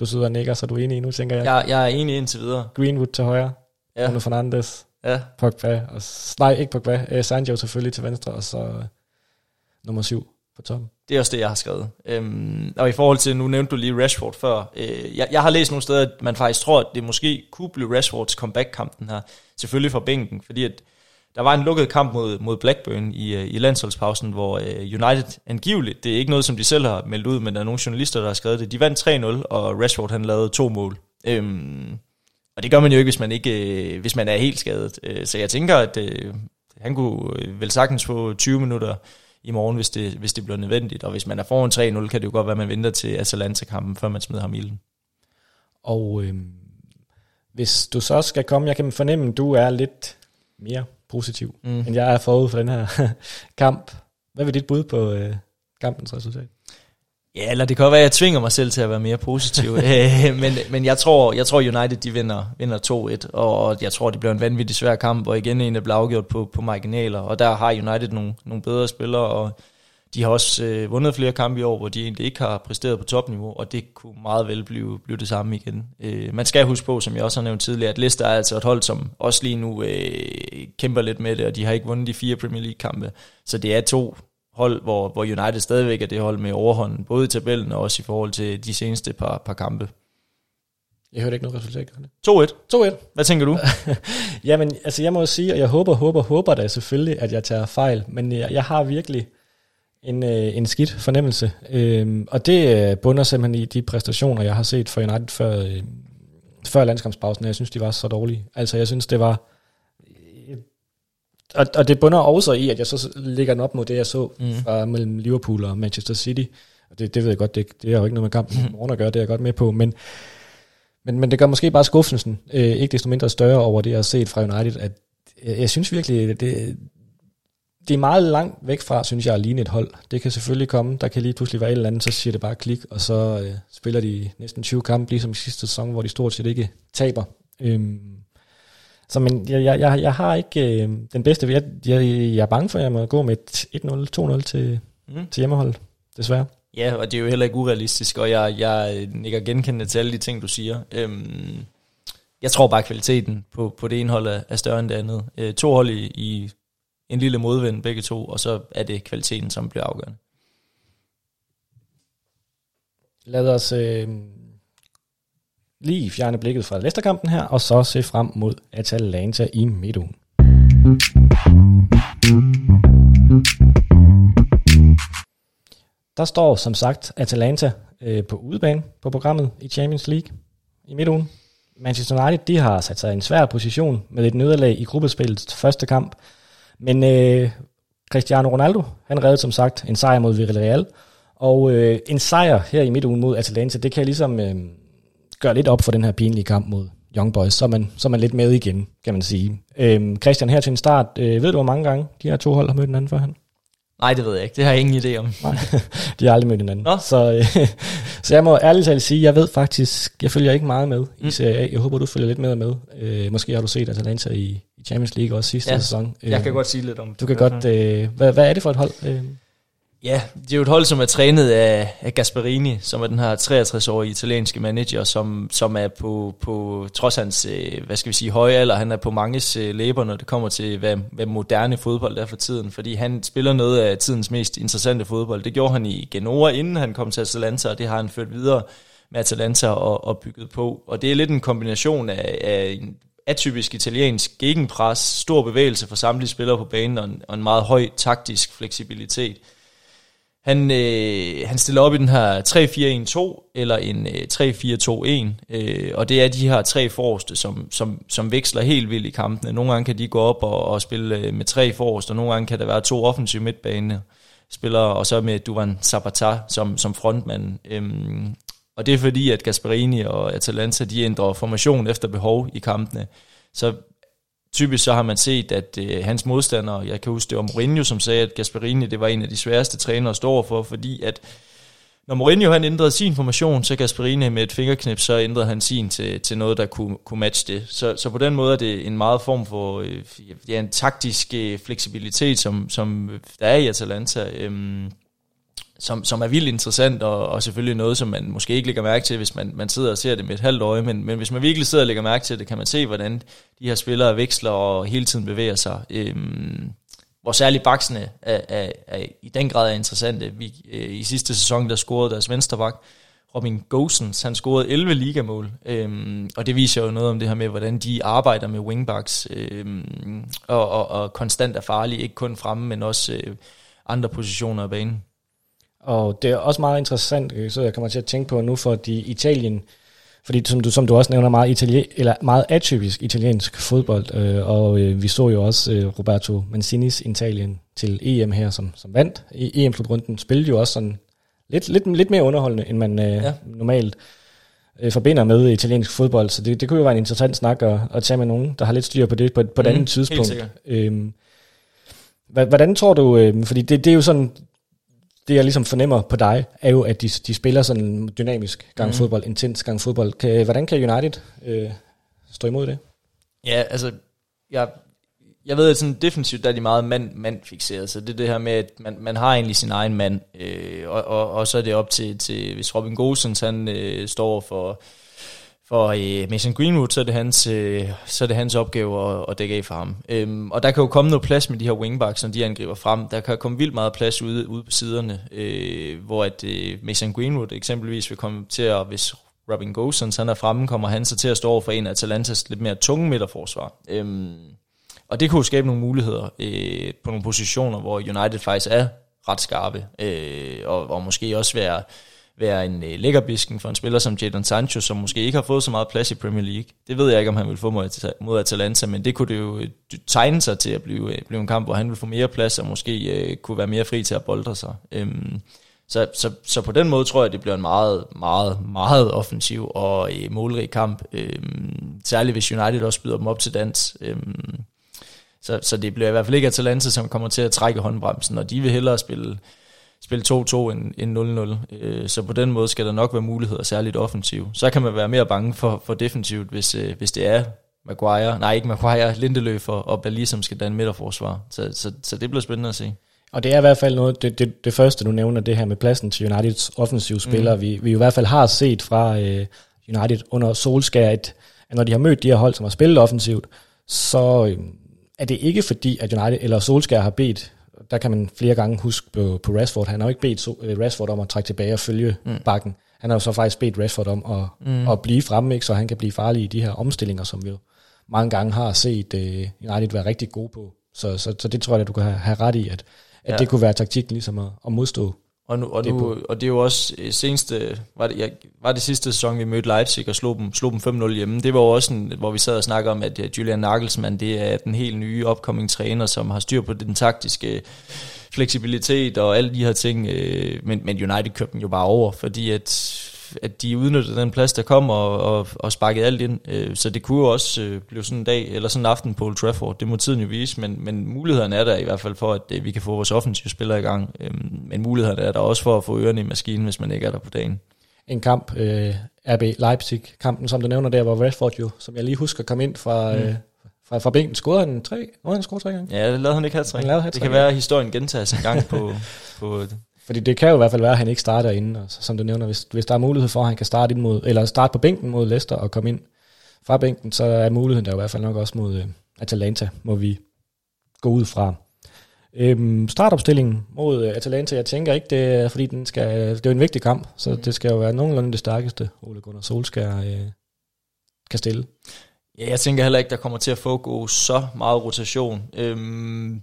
Du sidder og nikker, så du er enig nu, tænker jeg. Jeg, jeg er enig indtil videre. Greenwood til højre, ja. Bruno Fernandes, ja. Pogba, og, nej, ikke Pogba, øh, Sancho selvfølgelig til venstre, og så øh, nummer syv på toppen. Det er også det, jeg har skrevet. Øhm, og i forhold til, nu nævnte du lige Rashford før. Øh, jeg, jeg har læst nogle steder, at man faktisk tror, at det måske kunne blive Rashfords comeback-kamp den her. Selvfølgelig fra bænken, fordi at der var en lukket kamp mod, mod Blackburn i, øh, i landsholdspausen, hvor øh, United angiveligt, det er ikke noget, som de selv har meldt ud, men der er nogle journalister, der har skrevet det. De vandt 3-0, og Rashford han lavede to mål. Øhm, og det gør man jo ikke, hvis man, ikke, øh, hvis man er helt skadet. Øh, så jeg tænker, at øh, han kunne øh, vel sagtens få 20 minutter i morgen, hvis det, hvis det bliver nødvendigt. Og hvis man er foran 3-0, kan det jo godt være, at man venter til Atalanta-kampen, før man smider ham i ilden. Og øh, hvis du så skal komme, jeg kan fornemme, at du er lidt mere positiv, Mm. end jeg er forud for den her kamp. Hvad vil dit bud på øh, kampens resultat? Ja, eller det kan være, at jeg tvinger mig selv til at være mere positiv. Øh, men men jeg, tror, jeg tror, United de vinder, vinder 2-1, og jeg tror, det bliver en vanvittig svær kamp, og igen en, der bliver afgjort på, på marginaler. Og der har United nogle, nogle bedre spillere, og de har også øh, vundet flere kampe i år, hvor de egentlig ikke har præsteret på topniveau, og det kunne meget vel blive, blive det samme igen. Øh, man skal huske på, som jeg også har nævnt tidligere, at Leicester er altså et hold, som også lige nu øh, kæmper lidt med det, og de har ikke vundet de fire Premier League-kampe. Så det er to hold, hvor, hvor United stadigvæk er det hold med overhånden, både i tabellen og også i forhold til de seneste par, par kampe. Jeg hørte ikke noget resultat. gør det? 2-1. 2-1. Hvad tænker du? Jamen, altså jeg må jo sige, og jeg håber, håber, håber da selvfølgelig, at jeg tager fejl, men jeg, jeg har virkelig en, øh, en skidt fornemmelse, øhm, og det øh, bunder simpelthen i de præstationer, jeg har set for United før, øh, før landskampspausen, jeg synes, de var så dårlige. Altså, jeg synes, det var... øh, Og, og det bunder også i, at jeg så lægger den op mod det, jeg så Mm. mm. fra mellem Liverpool og Manchester City. Og det, det ved jeg godt, det, det er jo ikke noget med kampen i morgen at gøre, det er jeg godt med på, men, men, men det gør måske bare skuffelsen, øh, ikke desto mindre større over det, jeg har set fra United, at jeg, jeg synes virkelig, det, det er meget langt væk fra, synes jeg, at ligne et hold. Det kan selvfølgelig komme, der kan lige pludselig være et eller andet, så siger det bare klik, og så øh, spiller de næsten 20 kampe, ligesom i sidste sæson, hvor de stort set ikke taber. Øhm, så men jeg, jeg, jeg, jeg har ikke øh, den bedste, jeg, jeg, jeg er bange for, at jeg må gå med et 1-0, 2-0 til, Mm. til hjemmeholdet, desværre. Ja, og det er jo heller ikke urealistisk, og jeg, jeg nikker genkendende til alle de ting, du siger. Øhm, jeg tror bare, at kvaliteten på, på det ene hold er, er større end det andet. Øh, to hold i, i en lille modvind, begge to, og så er det kvaliteten, som bliver afgørende. Lad os øh, lige fjerne blikket fra Leicester-kampen her, og så se frem mod Atalanta i midtugen. Der står som sagt Atalanta øh, på udebane på programmet i Champions League i midtugen. Manchester United de har sat sig i en svær position med et nederlag i gruppespillets første kamp. Men øh, Cristiano Ronaldo, han reddede som sagt en sejr mod Villarreal. Og øh, en sejr her i midtugen mod Atalanta, det kan ligesom øh, gøre lidt op for den her pinlige kamp mod Young Boys. Så er man, så er man lidt med igen, kan man sige. Øh, Christian, her til en start, øh, ved du hvor mange gange de her to hold har mødt hinanden før han? Nej, det ved jeg ikke. Det har jeg ingen idé om. Nej, de har aldrig mødt hinanden. Nå. Så, øh, så jeg må ærligt talt sige, jeg ved faktisk, jeg følger ikke meget med i Mm. Serie A. Jeg håber, du følger lidt med med. Øh, måske har du set Atalanta i Champions League også sidste Ja, sæson. Jeg Øh, kan godt sige lidt om det. Du kan godt, øh, hvad, hvad er det for et hold? Øh, Ja, det er jo et hold, som er trænet af, af Gasperini, som er den her 63-årige italienske manager, som, som er på, på trods hans, øh, hvad skal vi sige, høje alder, han er på manges øh, læber, når det kommer til, hvad, hvad moderne fodbold er for tiden, fordi han spiller noget af tidens mest interessante fodbold. Det gjorde han i Genoa, inden han kom til Atalanta, og det har han ført videre med Atalanta og, og bygget på. Og det er lidt en kombination af, af en atypisk italiensk gegenpres, stor bevægelse for samtlige spillere på banen og en, og en meget høj taktisk fleksibilitet. Han, øh, han stiller op i den her 3-4-1-2 eller en øh, 3-4-2-1, øh, og det er de her tre forreste, som, som, som veksler helt vildt i kampene. Nogle gange kan de gå op og, og spille øh, med tre forreste, og nogle gange kan der være to offensive midtbane spillere, og så med Duvan Zapata som, som frontmand. Øhm, og det er fordi, at Gasperini og Atalanta, de ændrer formation efter behov i kampene. Så typisk så har man set, at øh, hans modstandere, jeg kan huske det var Mourinho, som sagde, at Gasperini det var en af de sværeste trænere at stå for, fordi at når Mourinho han ændrede sin formation, så Gasperini med et fingerknip, så ændrede han sin til, til noget, der kunne, kunne matche det. Så, så på den måde er det en meget form for øh, ja, en taktisk øh, fleksibilitet, som, som der er i Atalanta. Øhm, som, som er vildt interessant, og, og selvfølgelig noget, som man måske ikke lægger mærke til, hvis man, man sidder og ser det med et halvt øje, men, men hvis man virkelig sidder og lægger mærke til det, kan man se, hvordan de her spillere veksler og hele tiden bevæger sig. Øhm, hvor særligt baksene er, er, er, i den grad er interessante. Vi, øh, I sidste sæson, der scorede deres venstreback, Robin Gosens, han scorede 11 ligamål, øhm, og det viser jo noget om det her med, hvordan de arbejder med wingbacks, øhm, og, og, og konstant er farlige, ikke kun fremme, men også øh, andre positioner af banen. Og det er også meget interessant, øh, så jeg kommer til at tænke på nu, fordi Italien, fordi som du, som du også nævner, meget, italien, eller meget atypisk italiensk fodbold, øh, og øh, vi så jo også øh, Roberto Mancinis Italien til EM her, som, som vandt. I EM-slutrunden spillede jo også sådan lidt, lidt, lidt mere underholdende, end man øh, ja. normalt øh, forbinder med italiensk fodbold, så det, det kunne jo være en interessant snak at, at tage med nogen, der har lidt styr på det på, på et mm, andet tidspunkt. Øhm, hvordan tror du, øh, fordi det, det er jo sådan, det jeg ligesom fornemmer på dig, er jo, at de, de spiller sådan dynamisk gang mm. fodbold, intens gang fodbold. Kan, hvordan kan United øh, stå imod det? Ja, altså, jeg, jeg ved, at sådan defensivt der er de meget mand, mand fixeret, så det er det her med, at man, man har egentlig sin egen mand, øh, og, og, og, så er det op til, til hvis Robin Gosens, han øh, står for for øh, Mason Greenwood, så er det hans, øh, så er det hans opgave at, at dække af for ham. Øhm, og der kan jo komme noget plads med de her wingbacks, når de angriber frem. Der kan komme vildt meget plads ude, ude på siderne, øh, hvor at øh, Mason Greenwood eksempelvis vil komme til at, hvis Robin Gosens han er fremme, kommer han så til at stå over for en af Atalantas lidt mere tunge midterforsvar. Øhm, og det kunne jo skabe nogle muligheder øh, på nogle positioner, hvor United faktisk er ret skarpe, øh, og, og måske også være være en øh, lækkerbisken for en spiller som Jadon Sancho, som måske ikke har fået så meget plads i Premier League. Det ved jeg ikke, om han vil få mod, mod Atalanta, men det kunne det jo øh, tegne sig til at blive, øh, blive en kamp, hvor han vil få mere plads, og måske øh, kunne være mere fri til at boldre sig. Øhm, så, så, så på den måde tror jeg, det bliver en meget, meget, meget offensiv og øh, målrig kamp. Øhm, særligt hvis United også byder dem op til dans. Øhm, så, så det bliver i hvert fald ikke Atalanta, som kommer til at trække håndbremsen, og de vil hellere spille spille 2-2 end, 0-0. Øh, så på den måde skal der nok være muligheder, særligt offensiv. Så kan man være mere bange for, for defensivt, hvis, øh, hvis det er Maguire, nej ikke Maguire, Lindeløf og, og Bali, som skal danne midterforsvar. Så, så, så det bliver spændende at se. Og det er i hvert fald noget, det, det, det første du nævner, det her med pladsen til Uniteds offensive spillere. Mm. Vi, vi i hvert fald har set fra uh, United under Solskjaer, at, at når de har mødt de her hold, som har spillet offensivt, så uh, er det ikke fordi, at United eller Solskjaer har bedt der kan man flere gange huske på, på Rashford. Han har jo ikke bedt uh, Rashford om at trække tilbage og følge mm. bakken. Han har jo så faktisk bedt Rashford om at, mm. at blive fremme, ikke? så han kan blive farlig i de her omstillinger, som vi jo mange gange har set uh, United være rigtig gode på. Så, så, så det tror jeg, at du kan have, have ret i, at, at ja. det kunne være taktikken ligesom at, at modstå og, nu, og, det nu, og det er jo også øh, seneste, var det, ja, var det sidste sæson, vi mødte Leipzig og slog dem, slog dem 5-0 hjemme. Det var jo også, en, hvor vi sad og snakkede om, at Julian Nagelsmann, det er den helt nye upcoming træner, som har styr på den taktiske fleksibilitet og alle de her ting. Øh, men, men United købte dem jo bare over, fordi at at de udnyttede den plads, der kom, og, og, og sparkede alt ind. Øh, så det kunne jo også øh, blive sådan en dag, eller sådan en aften på Old Trafford. Det må tiden jo vise, men, men mulighederne er der i hvert fald for, at øh, vi kan få vores offensive spillere i gang. Men mulighederne er der også for at få ørerne i maskinen, hvis man ikke er der på dagen. En kamp, øh, RB Leipzig-kampen, som du nævner der, hvor Rashford jo, som jeg lige husker, kom ind fra... Mm. Øh, fra, fra bænken. Scorede han tre? Nå, han scorede tre gange. Ja, det lavede han ikke hat Det kan være, at historien gentages en gang på, på fordi det kan jo i hvert fald være, at han ikke starter inden, og som du nævner, hvis, hvis der er mulighed for, at han kan starte, ind mod, eller starte på bænken mod Leicester og komme ind fra bænken, så er muligheden der i hvert fald nok også mod uh, Atalanta, må vi gå ud fra. Øhm, startopstillingen mod uh, Atalanta, jeg tænker ikke, det er, fordi den skal, det er jo en vigtig kamp, så mm. det skal jo være nogenlunde det stærkeste, Ole Gunnar Solskjaer uh, kan stille. Ja, jeg tænker heller ikke, der kommer til at foregå så meget rotation. Øhm,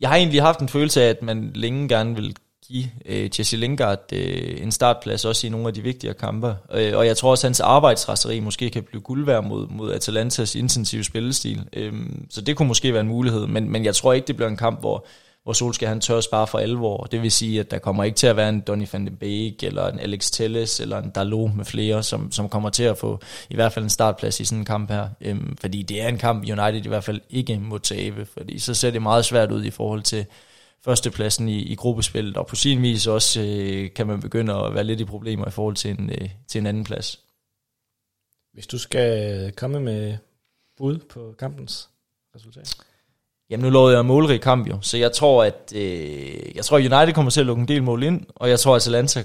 jeg har egentlig haft en følelse af, at man længe gerne vil give øh, Jesse Lingard øh, en startplads også i nogle af de vigtigere kampe. Øh, og jeg tror også, at hans arbejdsrasteri måske kan blive guld værd mod, mod Atalantas intensive spillestil. Øh, så det kunne måske være en mulighed, men, men jeg tror ikke, det bliver en kamp, hvor, hvor Solskjaer han tør spare for alvor. Det vil sige, at der kommer ikke til at være en Donny van de Beek, eller en Alex Telles, eller en Dalot med flere, som, som kommer til at få i hvert fald en startplads i sådan en kamp her. Øhm, fordi det er en kamp, United i hvert fald ikke må tabe, fordi så ser det meget svært ud i forhold til, førstepladsen i, i gruppespillet, og på sin vis også øh, kan man begynde at være lidt i problemer i forhold til en, øh, til en anden plads. Hvis du skal komme med bud på kampens resultat? Jamen nu lovede jeg målrig kamp jo, så jeg tror, at øh, jeg tror, at United kommer til at lukke en del mål ind, og jeg tror, at Atalanta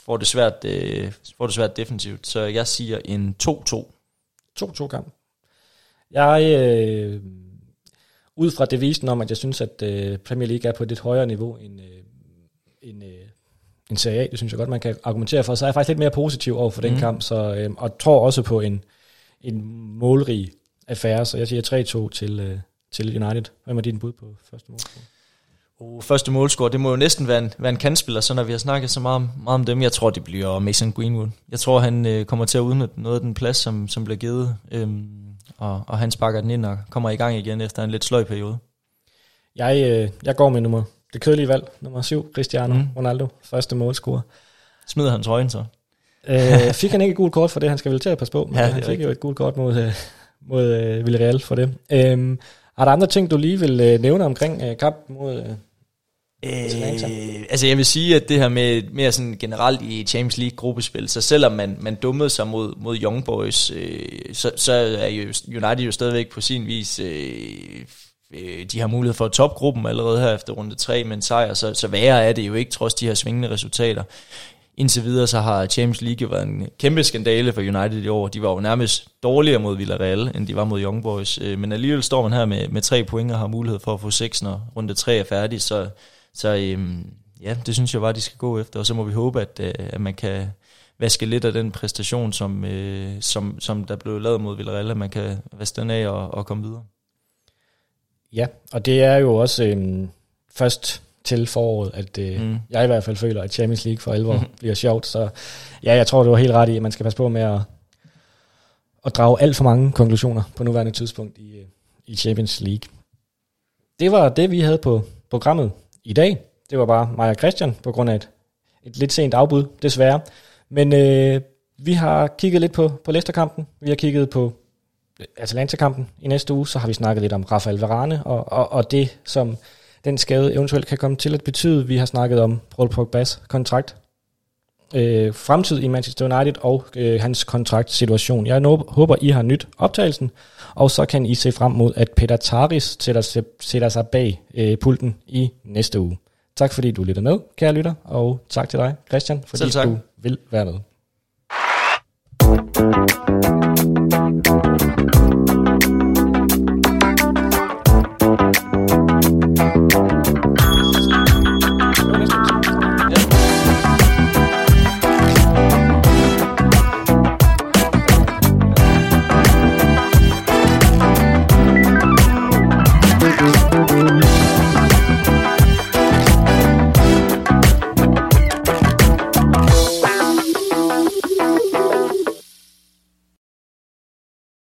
får det svært, øh, får det svært defensivt. Så jeg siger en 2-2. 2-2 kamp. Jeg, øh, ud fra devisen om, at jeg synes, at øh, Premier League er på et lidt højere niveau end, øh, end, øh, end Serie A, det synes jeg godt, man kan argumentere for, så er jeg faktisk lidt mere positiv over for den mm. kamp, så, øh, og tror også på en, en målrig affære, så jeg siger 3-2 til, øh, til United. Hvem er din bud på første mål? Uh, første målscore, det må jo næsten være en, være en kandspiller, så når vi har snakket så meget, meget om dem, jeg tror, det bliver Mason Greenwood. Jeg tror, han øh, kommer til at udnytte noget af den plads, som, som bliver givet, øhm, og, og han sparker den ind og kommer i gang igen efter en lidt sløj periode. Jeg, øh, jeg går med nummer, det kedelige valg, nummer 7, Cristiano mm. Ronaldo, første målscore. Smider han trøjen så? øh, fik han ikke et gult kort for det, han skal vel til at passe på, men Ja, han fik rigtigt. jo et gult kort mod, øh, mod øh, Villarreal for det. Øh, er der andre ting, du lige vil øh, nævne omkring øh, kampen mod... Øh. Øh, altså jeg vil sige, at det her med mere sådan generelt i Champions League gruppespil, så selvom man, man dummede sig mod, mod Young Boys, øh, så, så er United jo stadigvæk på sin vis, øh, øh, de har mulighed for topgruppen allerede her efter runde 3 med en sejr, så, så værre er det jo ikke, trods de her svingende resultater. Indtil videre så har Champions League været en kæmpe skandale for United i år. De var jo nærmest dårligere mod Villarreal, end de var mod Young Boys. Øh, men alligevel står man her med, med tre point og har mulighed for at få seks, når runde 3 er færdig. Så, så øhm, ja, det synes jeg bare, de skal gå efter. Og så må vi håbe, at, øh, at man kan vaske lidt af den præstation, som, øh, som, som der blev lavet mod Villarreal, at man kan vaske den af og, og komme videre. ja, og det er jo også øh, først til foråret, at øh, Mm. jeg i hvert fald føler, at Champions League for alvor bliver sjovt. Så ja, jeg tror, du var helt ret i, at man skal passe på med at, at drage alt for mange konklusioner på nuværende tidspunkt i, øh, i Champions League. Det var det, vi havde på programmet i dag. Det var bare mig og Christian, på grund af et, et lidt sent afbud, desværre. Men øh, vi har kigget lidt på, på Leicester-kampen. Vi har kigget på øh, Atalanta-kampen i næste uge. Så har vi snakket lidt om Rafael Varane og, og, og det, som den skade eventuelt kan komme til at betyde. Vi har snakket om Paul Pogba's kontrakt, øh, fremtid i Manchester United og øh, hans kontraktsituation. Jeg nå- håber, I har nyt optagelsen, og så kan I se frem mod, at Peter Taris sætter, sig- sætter sig bag øh, pulten i næste uge. Tak fordi du lytter med, kære lytter, og tak til dig, Christian, fordi du vil være med.